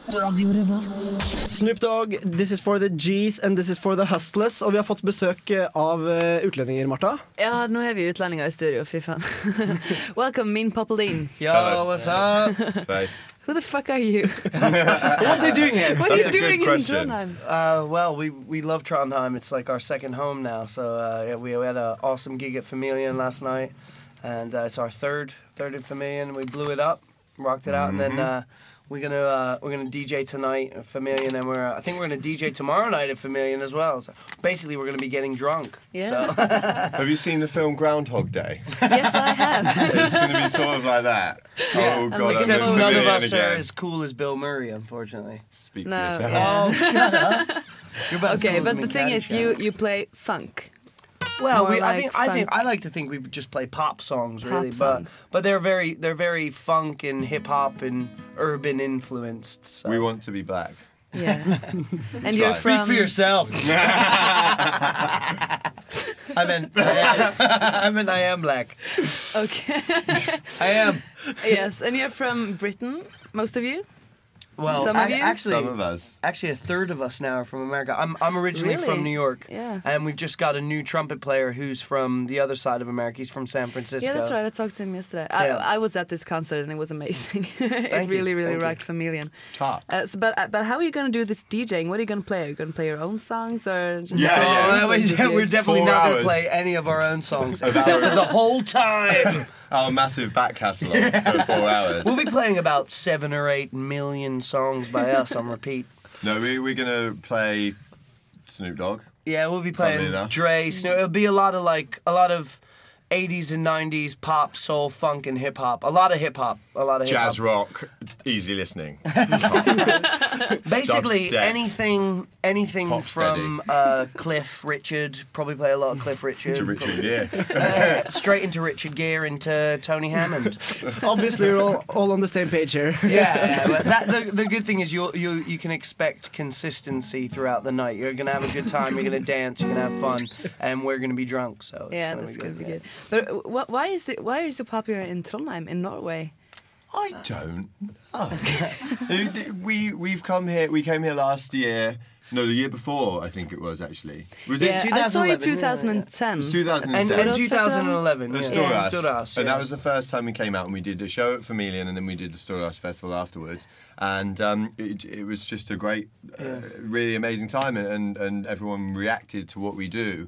G's. Freeze. Snoop Dogg, this is for the G's and this is for the hustlers. Og vi har fått besøk eh, av eh, utlendinger, Marta. Ja, nå har vi utlendinger i studio, fy faen. Welcome, min Popeline. Yo, what's up? Who the fuck are you? What's he doing here? What are you doing in Trondheim? Uh, well, we, we love Trondheim. It's like our second home now. So uh, yeah, we had an awesome gig at Familian last night, and uh, it's our third third at Familian. We blew it up, rocked it out, and then Mhm. uh, we're gonna uh, we're gonna DJ tonight at Familian, and we're I think we're gonna DJ tomorrow night at Familian as well. So basically, we're gonna be getting drunk. So. have you seen the film Groundhog Day? Yes, I have. it's going to be sort of like that. Oh, God. I'm Except in none of Pavilion us are as cool as Bill Murray, unfortunately. Speak No, yeah. Oh, shut up. You're about as Okay, cool but me, the thing is, you you play funk. Well, More we, I like think I think. I like to think we just play pop songs, Pop really, songs. but but they're very they're very funk and hip hop and urban influenced. So. We want to be black. Yeah. and And you're from... Speak for yourself. I mean, I mean, I am black. Okay. I am. yes, and you're from Britain, most of you? Well, Some of you? actually, Some of us. Actually, a third of us now are from America. I'm I'm originally Really? from New York. Yeah. And we've just got a new trumpet player who's from the other side of America. He's from San Francisco. Yeah, that's right. I talked to him yesterday. Yeah. I, I was at this concert and it was amazing. it Thank you, really, really thank you. rocked Familian. Top. Uh, so, but uh, but how are you going to do this DJing? What are you going to play? Are you going to play your own songs or just Yeah, play yeah. we're definitely Four not going to play any of our own songs except for the whole time. Our massive back catalogue for four hours. We'll be playing about seven or eight million songs by us on repeat. No, we, we're gonna play Snoop Dogg. Yeah, we'll be playing. Dre, Snoop. It'll be a lot of like a lot of 80s and 90s pop, soul, funk, and hip hop. A lot of hip hop. A lot of hip hop. Jazz rock, easy listening. Basically, Dubstep. anything, anything Pop from uh, Cliff Richard. Probably play a lot of Cliff Richard. To Richard Gere. Uh, straight into Richard Gere into Tony Hammond. Obviously, we're all, all on the same page here. yeah, yeah but that, the, the good thing is you you you can expect consistency throughout the night. You're gonna have a good time. You're gonna dance. You're gonna have fun, and we're gonna be drunk. So it's Yeah, gonna that's be gonna be yeah. good. But wh- why is it? Why is it popular in Trondheim, in Norway? I don't know. we we've come here. We came here last year. No, the year before, I think it was actually. Was yeah, it I saw you 2011? 2010. It was 2010. And, and 2011, The yeah. Storas. Yeah, Storas, And that was the first time we came out and we did a show at Familian and then we did the Storas Festival afterwards. And um, it, it was just a great, uh, really amazing time and, and everyone reacted to what we do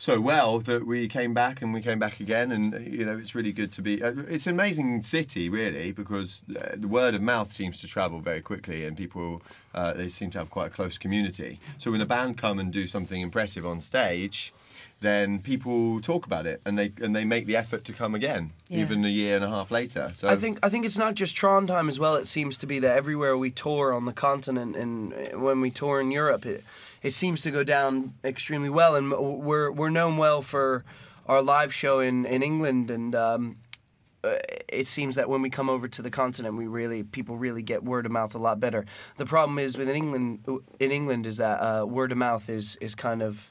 so well that we came back and we came back again and you know it's really good to be uh, it's an amazing city really because uh, the word of mouth seems to travel very quickly and people uh, they seem to have quite a close community so when a band come and do something impressive on stage then people talk about it and they and they make the effort to come again Yeah. even a year and a half later so I think I think it's not just Trondheim as well. It seems to be that everywhere we tour on the continent and uh, when we tour in Europe, it it seems to go down extremely well. And we're we're known well for our live show in in England and. Um, uh, it seems that when we come over to the continent, we really people really get word of mouth a lot better. The problem is within England, in England, is that uh, word of mouth is is kind of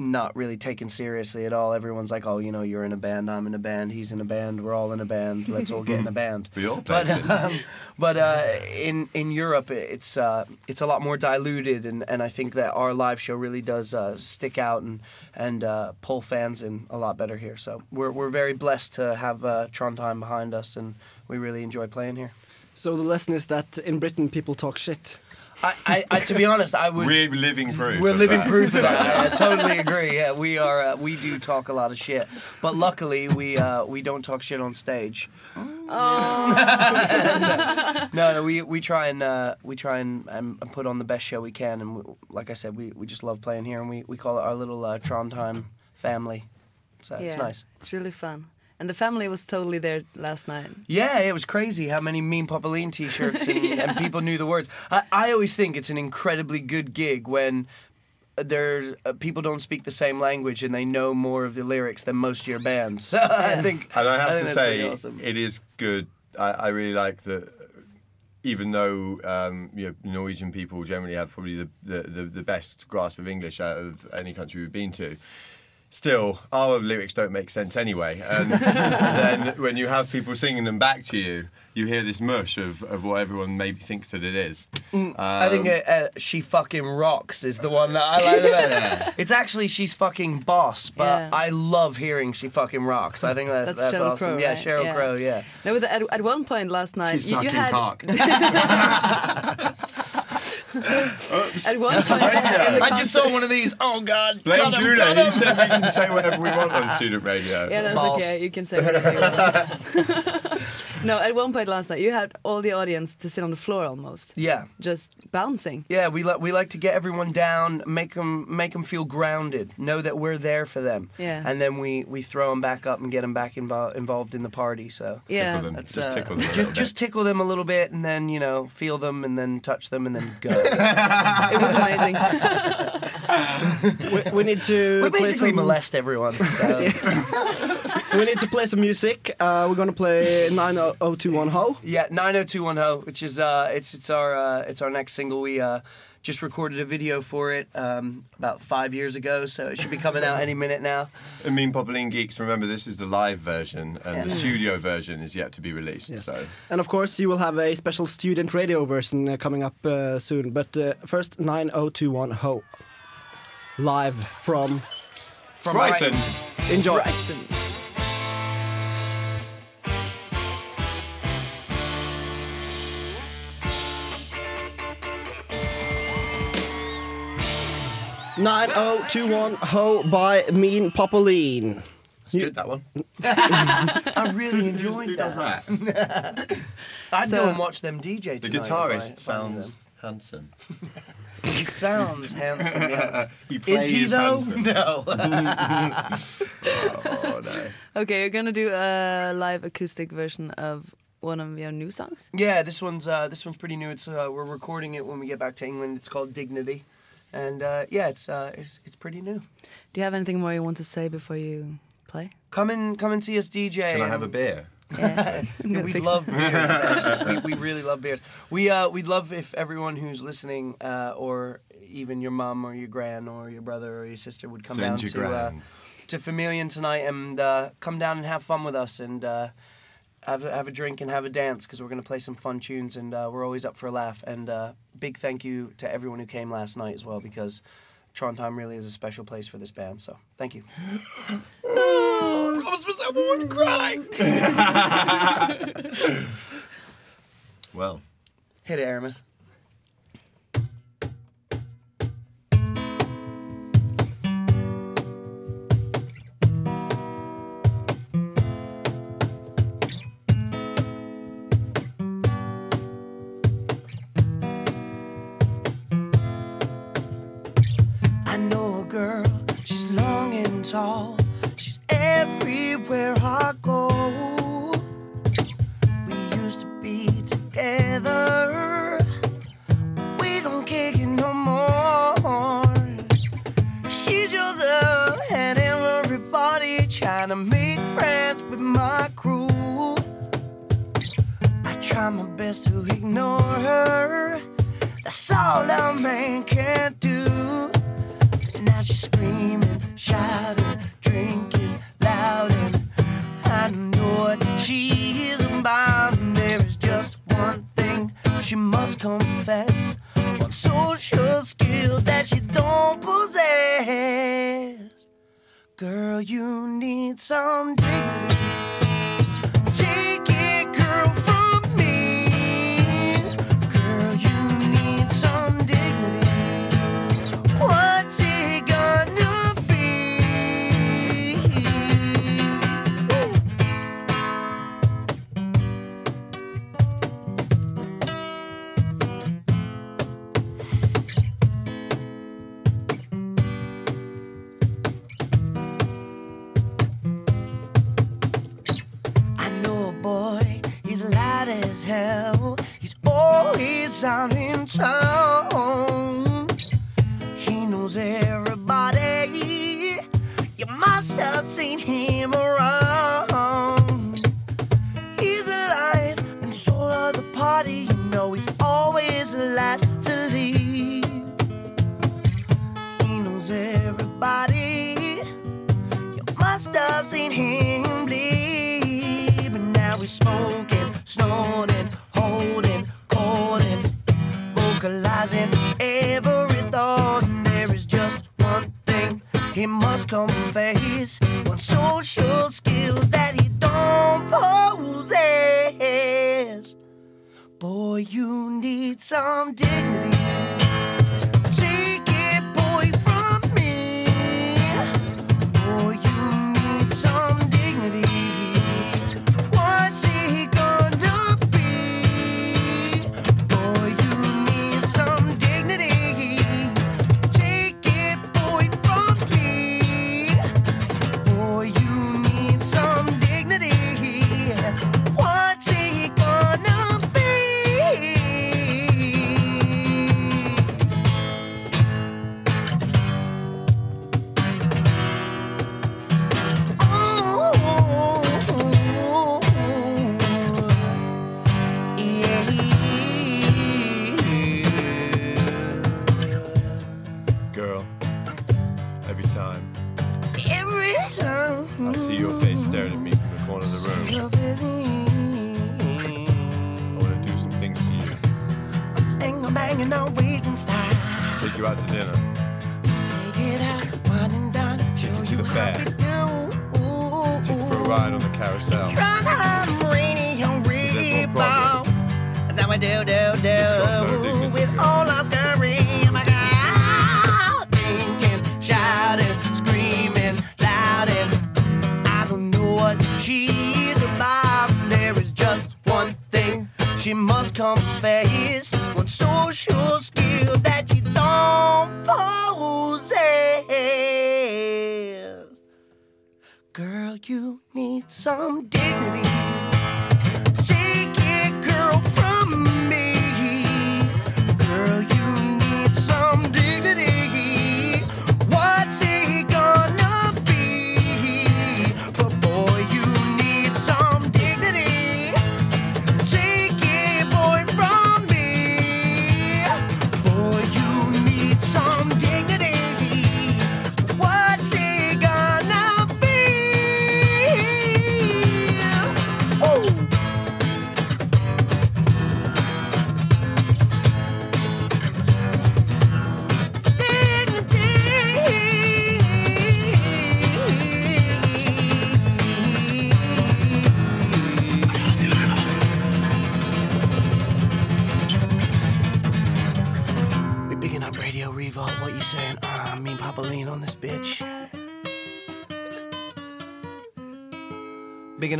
not really taken seriously at all. Everyone's like, "Oh, you know, you're in a band. I'm in a band. He's in a band. We're all in a band. Let's all get in a band." We all play But um, but uh, in in Europe, it's uh, it's a lot more diluted, and, and I think that our live show really does uh, stick out and and uh, pull fans in a lot better here. So we're we're very blessed to have uh, Trondheim behind us, and we really enjoy playing here. So the lesson is that in Britain people talk shit. I, I, I to be honest, I would. we're living proof We're of living that. proof of that. I, I totally agree. Yeah, we are. Uh, we do talk a lot of shit, but luckily we uh, we don't talk shit on stage. no, no, we we try and uh, we try and, and put on the best show we can, and we, like I said, we, we just love playing here, and we, we call it our little uh, Trondheim family. So it's nice. It's really fun. And the family was totally there last night. Yeah, it was crazy how many Mean Popeline t-shirts and, and people knew the words. I, I always think it's an incredibly good gig when there uh, people don't speak the same language and they know more of the lyrics than most of your bands. So I think And I have think to say, awesome. it is good. I, I really like that. Even though um, you know, Norwegian people generally have probably the, the, the, the best grasp of English out of any country we've been to, still our lyrics don't make sense anyway. And then when you have people singing them back to you, you hear this mush of, of what everyone maybe thinks that it is. Mm, I think Um, uh, uh, she fucking rocks is the one that I like the best. Yeah. It's actually she's fucking boss, but Yeah. I love hearing she fucking rocks. I think that's That's, that's, awesome. Crow, yeah, right? Cheryl Crow. Yeah. No, at, at one point last night, She's you, you sucking had cock. at one point in the I just saw one of these. Oh God! Blame got him, Judah. got He said we can say whatever we want on student radio. Yeah, that's Balls. okay. You can say whatever you want. no, at one point last night, you had all the audience to sit on the floor almost, Yeah. just bouncing. Yeah, we like we like to get everyone down, make them make them feel grounded, know that we're there for them, Yeah. and then we we throw them back up and get them back invo- involved in the party. So Yeah. Tickle them. Just uh, tickle them a just, little just tickle them a little bit, and then you know feel them, and then touch them, and then go. It was amazing. We, we need to. we basically some- molest everyone. So. We need to play some music. Uh, we're gonna play 90210 Ho. Yeah, 90210, which is uh, it's it's our uh, it's our next single. We uh, just recorded a video for it um, about five years ago, so it should be coming out any minute now. I mean, Popeline Geeks, remember this is the live version, and the studio version is yet to be released. So And of course, you will have a special student radio version uh, coming up uh, soon. But uh, first, 9021 Ho. Live from From Brighton. Enjoy. Brighton. Nine oh two one Ho by Mean Popeline. it's good that one. I really enjoyed Who does that. that? I'd So- go and watch them DJ The tonight. if I- guitarist if I sounds them. Handsome. He sounds handsome. Yes. He Is he though? handsome. No. oh no. Okay, you're gonna do a live acoustic version of one of your new songs. Yeah, this one's uh, this one's pretty new. It's uh, we're recording it when we get back to England. It's called Dignity, and uh, yeah, it's uh, it's it's pretty new. Do you have anything more you want to say before you play? Come and come and see us DJ. Can I have a beer? Yeah, we fix love beers. Actually. we, we really love beers. We uh, we'd love if everyone who's listening, uh, or even your mom or your gran or your brother or your sister would come Send down to uh, to Familian tonight and uh, come down and have fun with us and uh, have a, have a drink and have a dance because we're gonna play some fun tunes and uh, we're always up for a laugh. And uh, big thank you to everyone who came last night as well because Trondheim really is a special place for this band. So thank you. I was supposed to have one cry. Well, Hit it, Aramis. Girl, you need some dignity. Out in town. He knows everybody. You must have seen him around. He's alive and soul of the party. You know he's always the last to leave. He knows everybody. You must have seen him confess: one social skill that he don't possess. Boy, you need some dignity.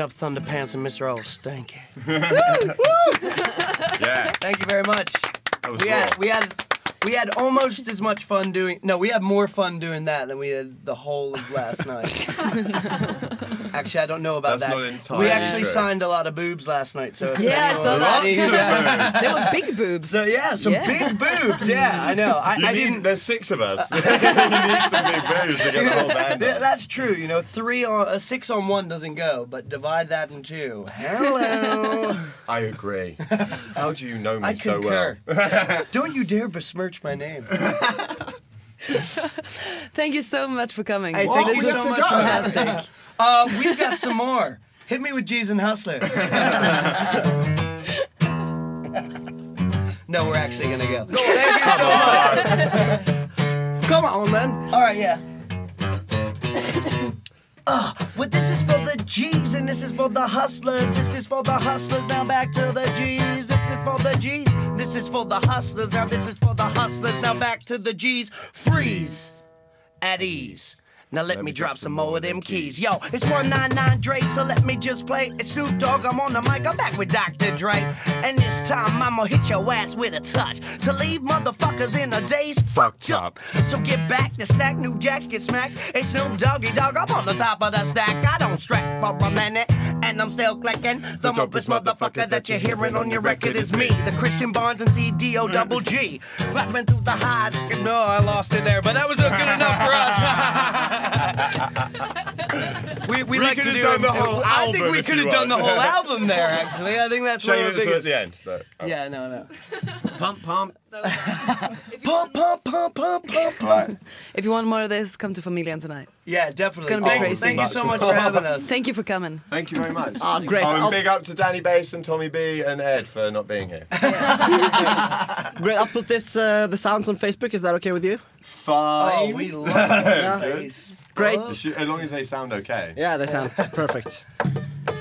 Bigging up Thunderpants and Mr. Old Stanky. Yeah. Thank you very much. was we had we had we had almost as much fun doing. No, we had more fun doing that than we had the whole of last night. actually, I don't know about That's that. not entirely we actually true. signed a lot of boobs last night. So if Yeah, I saw that. Lots of boobs. They were big boobs. So yeah, some Yeah. big boobs. Yeah, I know. I, You I need- didn't. There's six of us. you need some big boobs to get the whole band Yeah, on. that's true. You know, three on uh, six on one doesn't go, but divide that in two. Hello. I agree. How do you know me I so concur. well? Don't you dare besmirch my name. Thank you so much for coming. Hey, thank This you so much fantastic. Uh, we've got some more. Hit me with G's and Hustlers. no, we're actually gonna go. Thank you so much. Come on, man. All right, yeah. Uh, well, this is for the G's and this is for the hustlers. This is for the hustlers. Now back to the G's. This is for the G's. This is for the hustlers. Now this is for the hustlers. Now back to the G's. Freeze at ease. Now let, me drop some more of them keys. Yo, it's 199 Dre, so let me just play. It's Snoop Dogg, I'm on the mic, I'm back with Dr. Dre. And this time I'ma hit your ass with a touch. To leave motherfuckers in a daze fucked up. So get back, the snack, new jacks get smacked. It's Snoop Doggy Dogg, I'm on the top of the stack. I don't strap for a minute, and I'm still clicking. The dopest motherfucker that you're hearing on your record is me. The Christian Barnes and CDO double G. Rapping through the highs. No, I lost it there, but that was good enough for us. we, we, We like to do done the whole I think we could have done the whole album there. Actually, I think that's one Shame of the it's biggest. at the end, but oh. Yeah, no, no. pump, pump. Pump, pump, pump, pump, pump. If you want more of this, come to Familian tonight. Yeah, definitely. It's gonna be Thank- crazy. thank you so much for having us. Thank you for coming. Thank you very much. Ah, great. Oh, and big up to Danny Bass and Tommy B and Ed for not being here. Great. I'll put this uh, the sounds on Facebook. Is that okay with you? Fine. Oh, we love Yeah. Great. As long as they sound okay. Yeah, they sound perfect.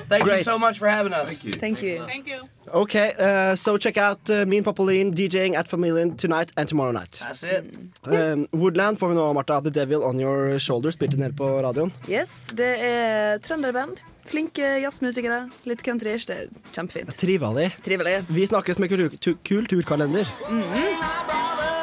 Thank you so much for having us. Thank you. Thank you. Thank you. Okay, uh, so check out uh, me and Popoline DJing at Familien tonight and tomorrow night. That's it. Um, Woodland får vi nå, Martha. The Devil On Your Shoulder spilte nede på radioen. Yes, det er trønderband. Flinke jazzmusikere. Litt countryish. Det er kjempefint. Trivelig. Trivelig. Vi snakkes med kultur kulturkalender. Mm Det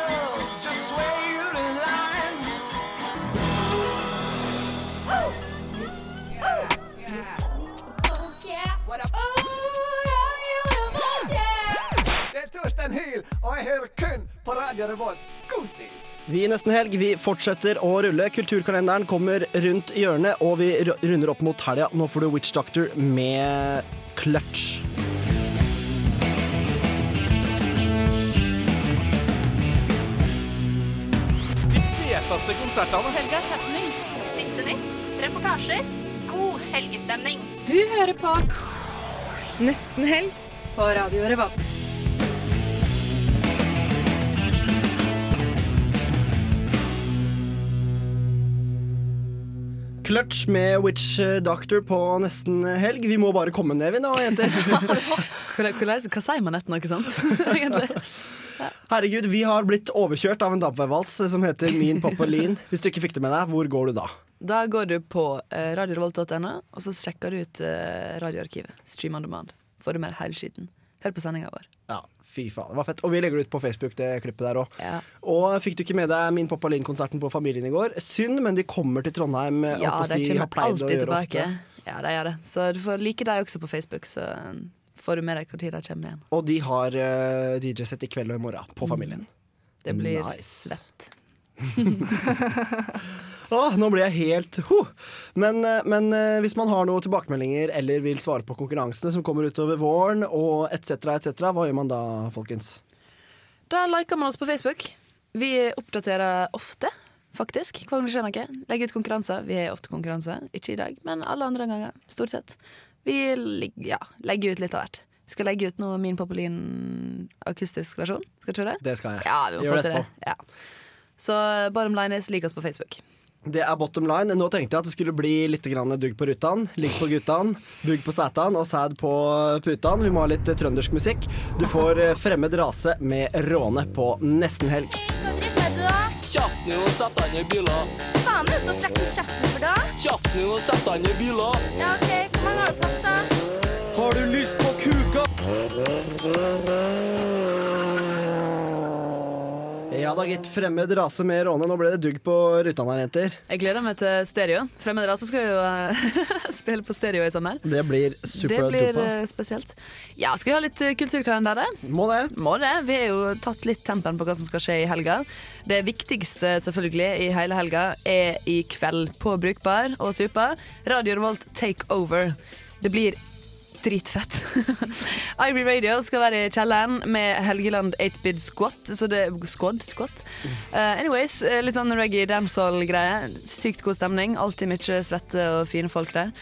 er og jeg hører kun på Radio Revolt. God stil! Vi i Nesten Helg vi fortsetter å rulle. Kulturkalenderen kommer rundt hjørnet, og vi runder opp mot helga. Nå får du Witch Doctor med Clutch. De feteste konsertene. Helgas happenings. Siste nytt. Reportasjer. God helgestemning. Du hører på Nesten Helg på Radio Revolt. Clutch med Witch Doctor på nesten helg. Vi må bare komme ned, vi nå, jenter. Hva sier man etter noe sånt? Egentlig. Herregud, vi har blitt overkjørt av en dampveivals som heter Min Popolin. Hvis du ikke fikk det med deg, hvor går du da? Da går du på uh, radiorevolt.no, og så sjekker du ut eh, radioarkivet. Stream on demand. Får du mer hele skiten. hør på sendinga vår. Ja, fy faen. Det var fett. Og vi legger det ut på Facebook, det klippet der òg. Og fikk du ikke med deg Min Poppa Linn-konserten på Familien i går? Synd, men de kommer til Trondheim. eh, Ja, de si, kommer alltid tilbake. Ja, de gjør det. Så du får like deg også på Facebook, så får du med deg når de kommer igjen. Og de har uh, DJ-sett i kveld og i morgen på Familien. Det blir Nice. svett. Åh, nå blir jeg helt ho. Men, eh, men eh, hvis man har noen tilbakemeldinger eller vil svare på konkurransene som kommer utover våren, og etc., etc., hva gjør man da, folkens? Da liker man oss på Facebook. Vi oppdaterer ofte, faktisk. Hva om det skjer noe? Legger ut konkurranser. Vi har ofte konkurranser. Ikke i dag, men alle andre ganger. Stort sett. Vi ja, legger ut litt av hvert. Skal legge ut noe Min Popolin akustisk versjon. Skal du det? Det skal jeg. Ja, vi må Gjør få det til det. Ja. Så bottom line is lik oss på Facebook. Det er bottom line. Nå tenkte jeg at det skulle bli litt grann dugg på rutan, ligg på guttan, bugg på sætan og sæd på putan. Vi må ha litt trøndersk musikk. Du får eh, Fremmed rase med Råne på nesten helg. Kjeften din og sett deg ned i biler. Faen, det er så trekker kjeften for da. Din og sett i biler. Ja, ok, hvor mange har du plass da? Har du lyst på kuka? Ja da, gitt. Fremmed rase med Råne. Nå ble det dugg på rutan her, jenter. Jeg gleder meg til stereo. Fremmed rase skal jo eh, spille på stereo i sommer. Det blir Det blir dupa. eh, spesielt. Ja, skal vi ha litt eh, kulturkalender? Må det. Må det. Vi har jo tatt litt tempen på hva som skal skje i helga. Det viktigste selvfølgelig i hele helga er i kveld på Brukbar og Super. Radio Revolt Take Over. Det blir dritfett. Ivory Radio skal være i kjelleren med Helgeland 8-bid squat. Så det Squad? Squat? Uh, anyways, eh, litt sånn reggae dancehall-greie. Sykt god stemning. Alltid mye svette og fine folk der.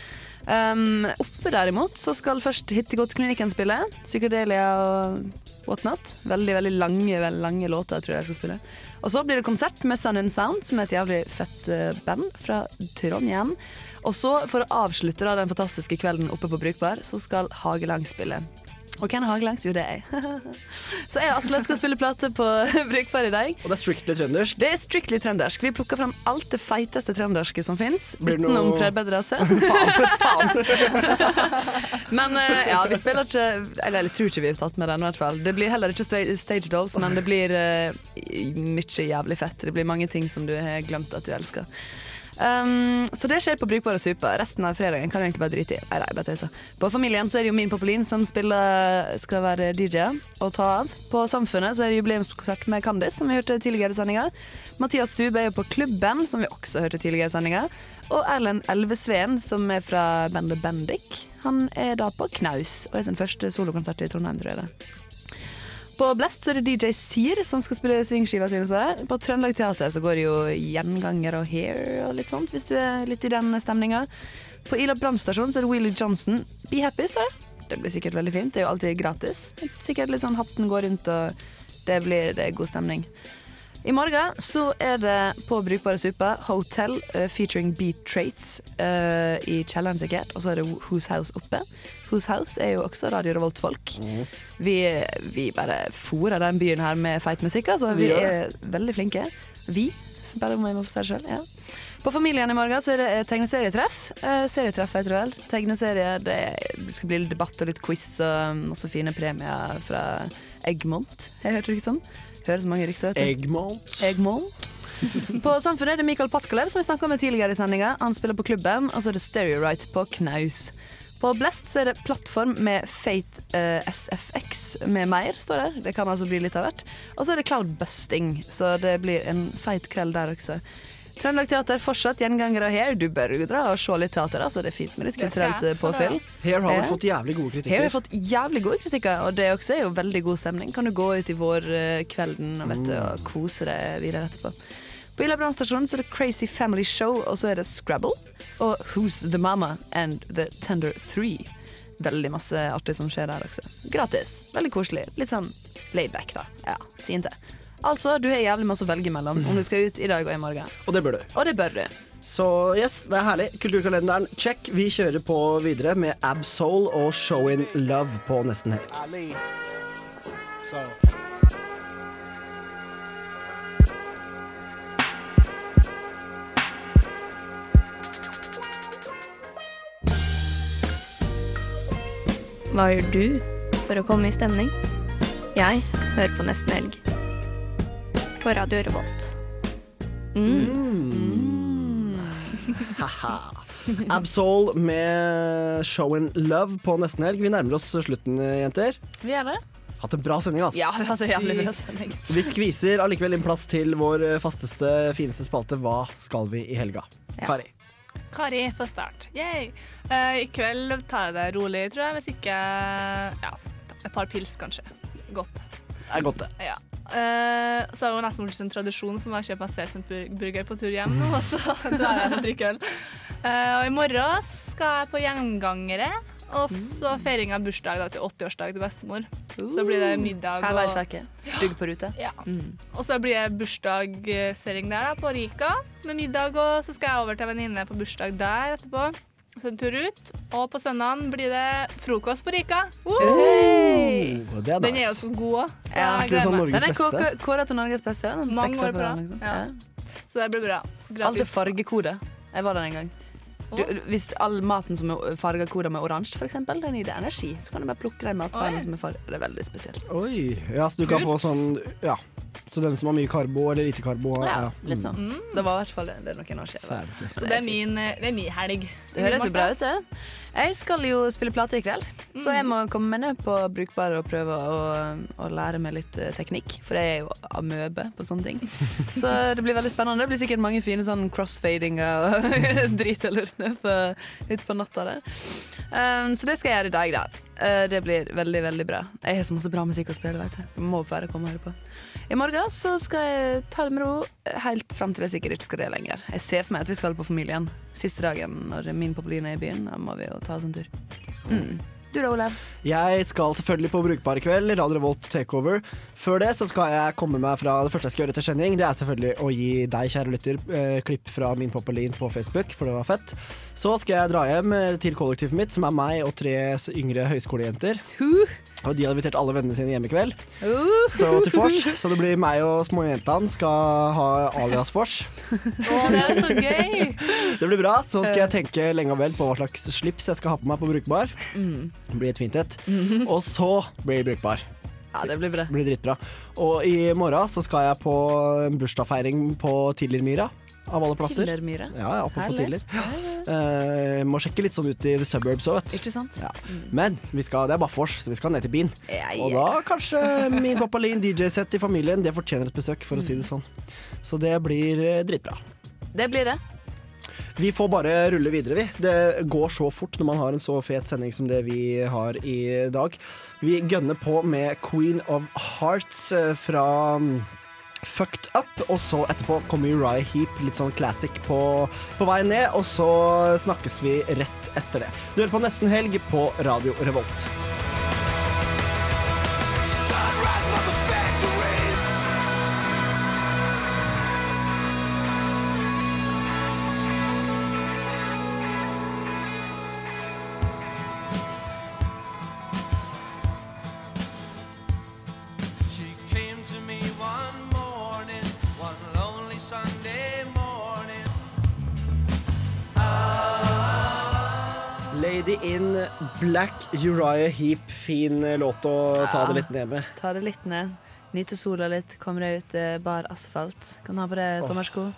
Um, oppe derimot så skal først Hittegodsklinikken spille. Psykedelia og whatnot. Veldig veldig lange veldig lange låter tror jeg jeg skal spille. Og så blir det konsert med Sun and Sound, som er et jævlig fett eh, band fra Trondheim. Og så, for å avslutte da den fantastiske kvelden oppe på Brukbar, så skal Hagelang spille. Og hvem er Hagelangs? Jo, det er jeg. så jeg og Asle skal spille plate på Brukbar i dag. Og det er strictly trøndersk? Det er strictly trøndersk. Vi plukker fram alt det feiteste trønderske som fins, utenom noe- Fredbed-rase. men eh, ja, vi spiller ikke Eller jeg tror ikke vi har tatt med den, i hvert fall. Det blir heller ikke Stage Dolls, men det blir uh, mye jævlig fett. Det blir mange ting som du har glemt at du elsker. Um, så det skjer på Brukbare super. Resten av fredagen kan du egentlig bare drite i. Nei, nei, bare tøysa. På Familien så er det jo min Popolin som spiller, skal være DJ og ta av. På Samfunnet så er det jubileumskonsert med Candice, som vi hørte tidligere i sendinga. Mathias Stube er jo på Klubben, som vi også hørte tidligere i sendinga. Og Erlend Elvesveen, som er fra bandet Bendik, han er da på Knaus og er sin første solokonsert i Trondheim, tror jeg det. På Blast så er det DJ Sir som skal spille svingskiva si. På Trøndelag Teater så går det jo gjenganger og hair og litt sånt, hvis du er litt i den stemninga. På Ila brannstasjon så er det Willy Johnson. Be happy, står det. Det blir sikkert veldig fint. Det er jo alltid gratis. Sikkert litt sånn hatten går rundt, og det blir det er god stemning. I morgen så er det på Brukbare Suppe Hotel uh, featuring Beat Traits uh, i kjelleren sikkert. Og så er det Whose House oppe. Whose House er jo også Radio Revolt-folk. Vi, vi bare fòrer den byen her med feit musikk, altså. Vi Vi er veldig flinke. Vi, så bare om jeg må få si det sjøl. Ja. På Familien i morgen så er det et tegneserietreff. Uh, serietreff heter det vel. Tegneserie. Det skal bli litt debatt og litt quiz og masse fine premier fra Eggmont. Jeg hørte det ikke Hører så mange rykter. du. Eggmalt. Eggmalt. På Samfunnet er det Mikael Paskalev, som vi snakka med tidligere i sendinga. Han spiller på klubben, og så er det Stereorite på knaus. På Blest så er det plattform med Faith uh, SFX med mer, står det. Det kan altså bli litt av hvert. Og så er det Cloudbusting, så det blir en feit kveld der også. Trøndelag Teater fortsatt gjengangere her. Du bør jo dra og se litt teater, altså. Det er fint med litt kulturelt eh, påfyll. Her har vi fått jævlig gode Her har kritikker. vi fått jævlig gode kritikker, og det også er jo veldig god stemning. Kan du gå ut i vårkvelden og, vet du, og kose deg videre etterpå. På Ila brannstasjon er det Crazy Family Show, og så er det Scrabble. Og Who's the Mama and The Tender Three. Veldig masse artig som skjer der også. Gratis. Veldig koselig. Litt sånn laidback, da. Ja, fint det. Altså, du har jævlig masse å velge mellom om du skal ut i dag og i morgen. Og det bør du. Og det bør du. Så yes, det er herlig. Kulturkalenderen check. Vi kjører på videre med Absol og Show in Love på nesten helg. So. Hva gjør du for for å komme i stemning? Jeg hører på Nesten Helg. På Radio Revolt. Mm. Mm. Absol med Show and Love på nesten helg. Vi nærmer oss slutten, jenter. Vi er det. Hatt en bra sending, ass. Ja, vi har hatt en jævlig bra sending. Vi skviser allikevel inn plass til vår fasteste, fineste spalte Hva skal vi i helga? Kari. Kari får start. Yay. Uh, I kveld tar jeg det rolig, tror jeg. Hvis ikke ja, et par pils, kanskje. Godt. Det er godt, det. Ja. Uh, så har det nesten blitt en tradisjon for meg å kjøpe Sesam-burger på tur hjem nå, så drar jeg og drikker øl. Uh, og i morgen skal jeg på Gjengangere, og så feiring av bursdag da, til 80-årsdag til bestemor. Så blir det middag og Highlight-taket. Dugg på rute. Ja. Mm. Og så blir det bursdagsfeiring der da, på Rika med middag, og så skal jeg over til venninne på bursdag der etterpå. Så en tur ut. Og på søndagen blir det frokost på Rika. Hey! Det er Den er jo så god òg. Ja, sånn Den er kåka- kåret til Norges beste. Den Mange år på rad. liksom. Ja. Så det blir bra. Alt er Gratis. fargekode. Jeg var der en gang. Du, hvis all maten som er fargekoda med oransje, for eksempel, den gir deg energi, så kan du bare plukke de matvarene som er farga. Det er veldig spesielt. Oi. Ja, så du kan få sånn Ja. Så den som har mye karbo eller lite karbo Ja, ja. litt sånn. Mm. Det var i hvert fall det. Det er noen år siden. Fancy. Så det er min, eh, det er min helg. Det høres jo bra ut, det. Jeg skal jo spille plate i kveld, så Mm. jeg må komme meg ned på Brukbar og prøve å, å lære meg litt eh, teknikk, for jeg er jo amøbe på sånne ting. Så det blir veldig spennende. Det blir sikkert mange fine sånn crossfadinger og drit og lurt ned ut på natta der. Um, så det skal jeg gjøre i dag, da. Uh, det blir veldig, veldig bra. Jeg har så masse bra musikk å spille, vet du. Må bare komme og høre på. I morgen så skal jeg ta det med ro helt fram til jeg sikkert ikke skal det lenger. Jeg ser for meg at vi skal på Familien siste dagen når min Popeline er i byen. Da må vi jo ta oss en tur. Mm. Du da, Olav? Jeg skal selvfølgelig på Brukbar i kveld, Radio Revolt Takeover. Før det så skal jeg komme meg fra det første jeg skal gjøre etter sending. Det er selvfølgelig å gi deg, kjære lytter, eh, klipp fra min Poppelin på Facebook, for det var fett. Så skal jeg dra hjem eh, til kollektivet mitt, som er meg og tre yngre høyskolejenter. Og de har invitert alle vennene sine hjem i kveld. Så til vors. Så det blir meg og småjentene skal ha alias vors. Å, det er så gøy! Det blir bra. Så skal jeg tenke lenge og vel på hva slags slips jeg skal ha på meg på Brukbar. Mm. Det blir et fint et. Og så blir det Brukbar. Ja, det blir bra. Det blir dritbra. Og i morgen så skal jeg på en bursdagsfeiring på Tillermyra. Av alle plasser. Tillermyra? Ja, ja, oppe på Herlig. Tiller. Uh, må sjekke litt sånn ut i the suburbs òg, vet du. Ja. Men vi skal, det er bare vors, så vi skal ned til byen. Ja, Og da kanskje min pappa Lin DJ-sett i familien. Det fortjener et besøk, for å si det sånn. Så det blir eh, dritbra. Det blir det. Vi får bare rulle videre, vi. Det går så fort når man har en så fet sending som det vi har i dag. Vi gønner på med Queen of Hearts eh, fra mm, Fucked Up, og så etterpå kommer Uriah Heap, litt sånn classic på, på vei ned, og så snakkes vi rett etter det. Du hører på Nesten Helg på Radio Revolt. Lady in Black, Uriah Heap. Fin eh, låt å ta det litt ned med. Ta det litt ned. Nyte sola litt, Kommer deg ut eh, bar asfalt. Kan ha på deg sommersko.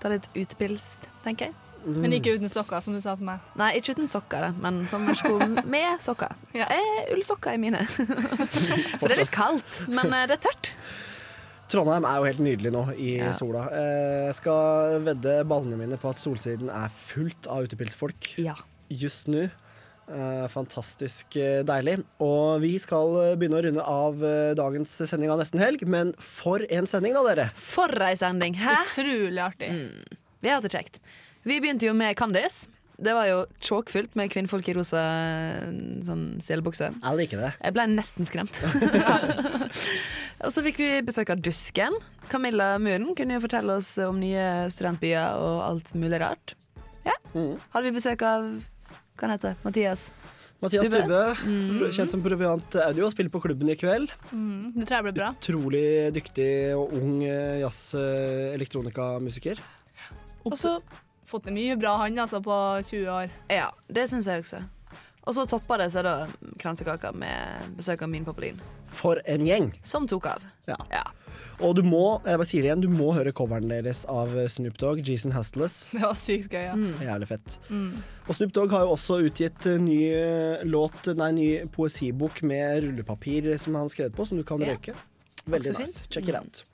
Ta litt utepils, tenker jeg. Men ikke uten sokker, som du sa til meg. Nei, ikke uten sokker, men sommersko med sokker. Eh, ullsokker er mine. For det er litt kaldt, men eh, det er tørt. Trondheim er jo helt nydelig nå i Ja. sola. Eh, Jeg skal vedde ballene mine på at solsiden er fullt av utepilsfolk Ja. Just nå. Eh, fantastisk eh, deilig. Og vi skal eh, begynne å runde av eh, dagens sending av Nesten Helg, men for en sending da, dere! For ei sending! Hæ? Utrolig artig. Vi har hatt det kjekt. Vi begynte jo med Candice. Det var jo tjåkfullt med kvinnfolk i rosa sånn selbukse. Jeg liker det. Jeg ble nesten skremt. og så fikk vi besøk av Dusken. Camilla Muren kunne jo fortelle oss om nye studentbyer og alt mulig rart. Ja. Hadde vi besøk av Hva han heter Mathias? Mathias Stubbe. Stubbe, Mm. kjent som Proviant Audio, spiller på klubben i kveld. Mm, det tror jeg blir bra. Utrolig dyktig og ung eh, jazz-elektronikamusiker. Og så Fått det mye bra han altså på 20 år. Ja, det syns jeg også. Og så toppa det seg da kransekaka med besøk av Min Popolin. For en gjeng. Som tok av. Ja. Og du må, jeg bare sier det igjen, du må høre coveren deres av Snoop Dogg, Jason Hustless. Det var sykt gøy, ja. Jævlig fett. Mm. Og Snoop Dogg har jo også utgitt eh, ny eh, låt, nei, ny poesibok med rullepapir som han skrev på, som du kan yeah. røyke. Veldig nice. fint. Check it out.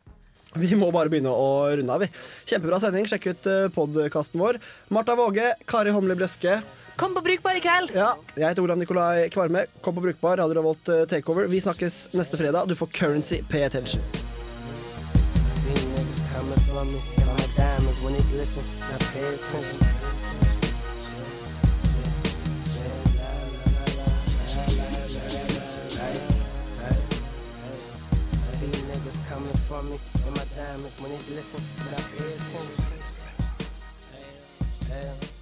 Vi må bare begynne å runde av, vi. Kjempebra sending. Sjekk ut uh, podkasten vår. Marta Våge, Kari Holmli Brøske. Kom på Brukbar i kveld! Ja, jeg heter Olav Nikolai Kvarme. Kom på Brukbar, Radio Revolt eh, Takeover. Vi snakkes neste fredag. Du får Currency Pay Attention. Coming for me, and my diamonds when they glisten. Now pay attention. See niggas coming for me, and my diamonds when they glisten. Now pay attention. Hey, hey,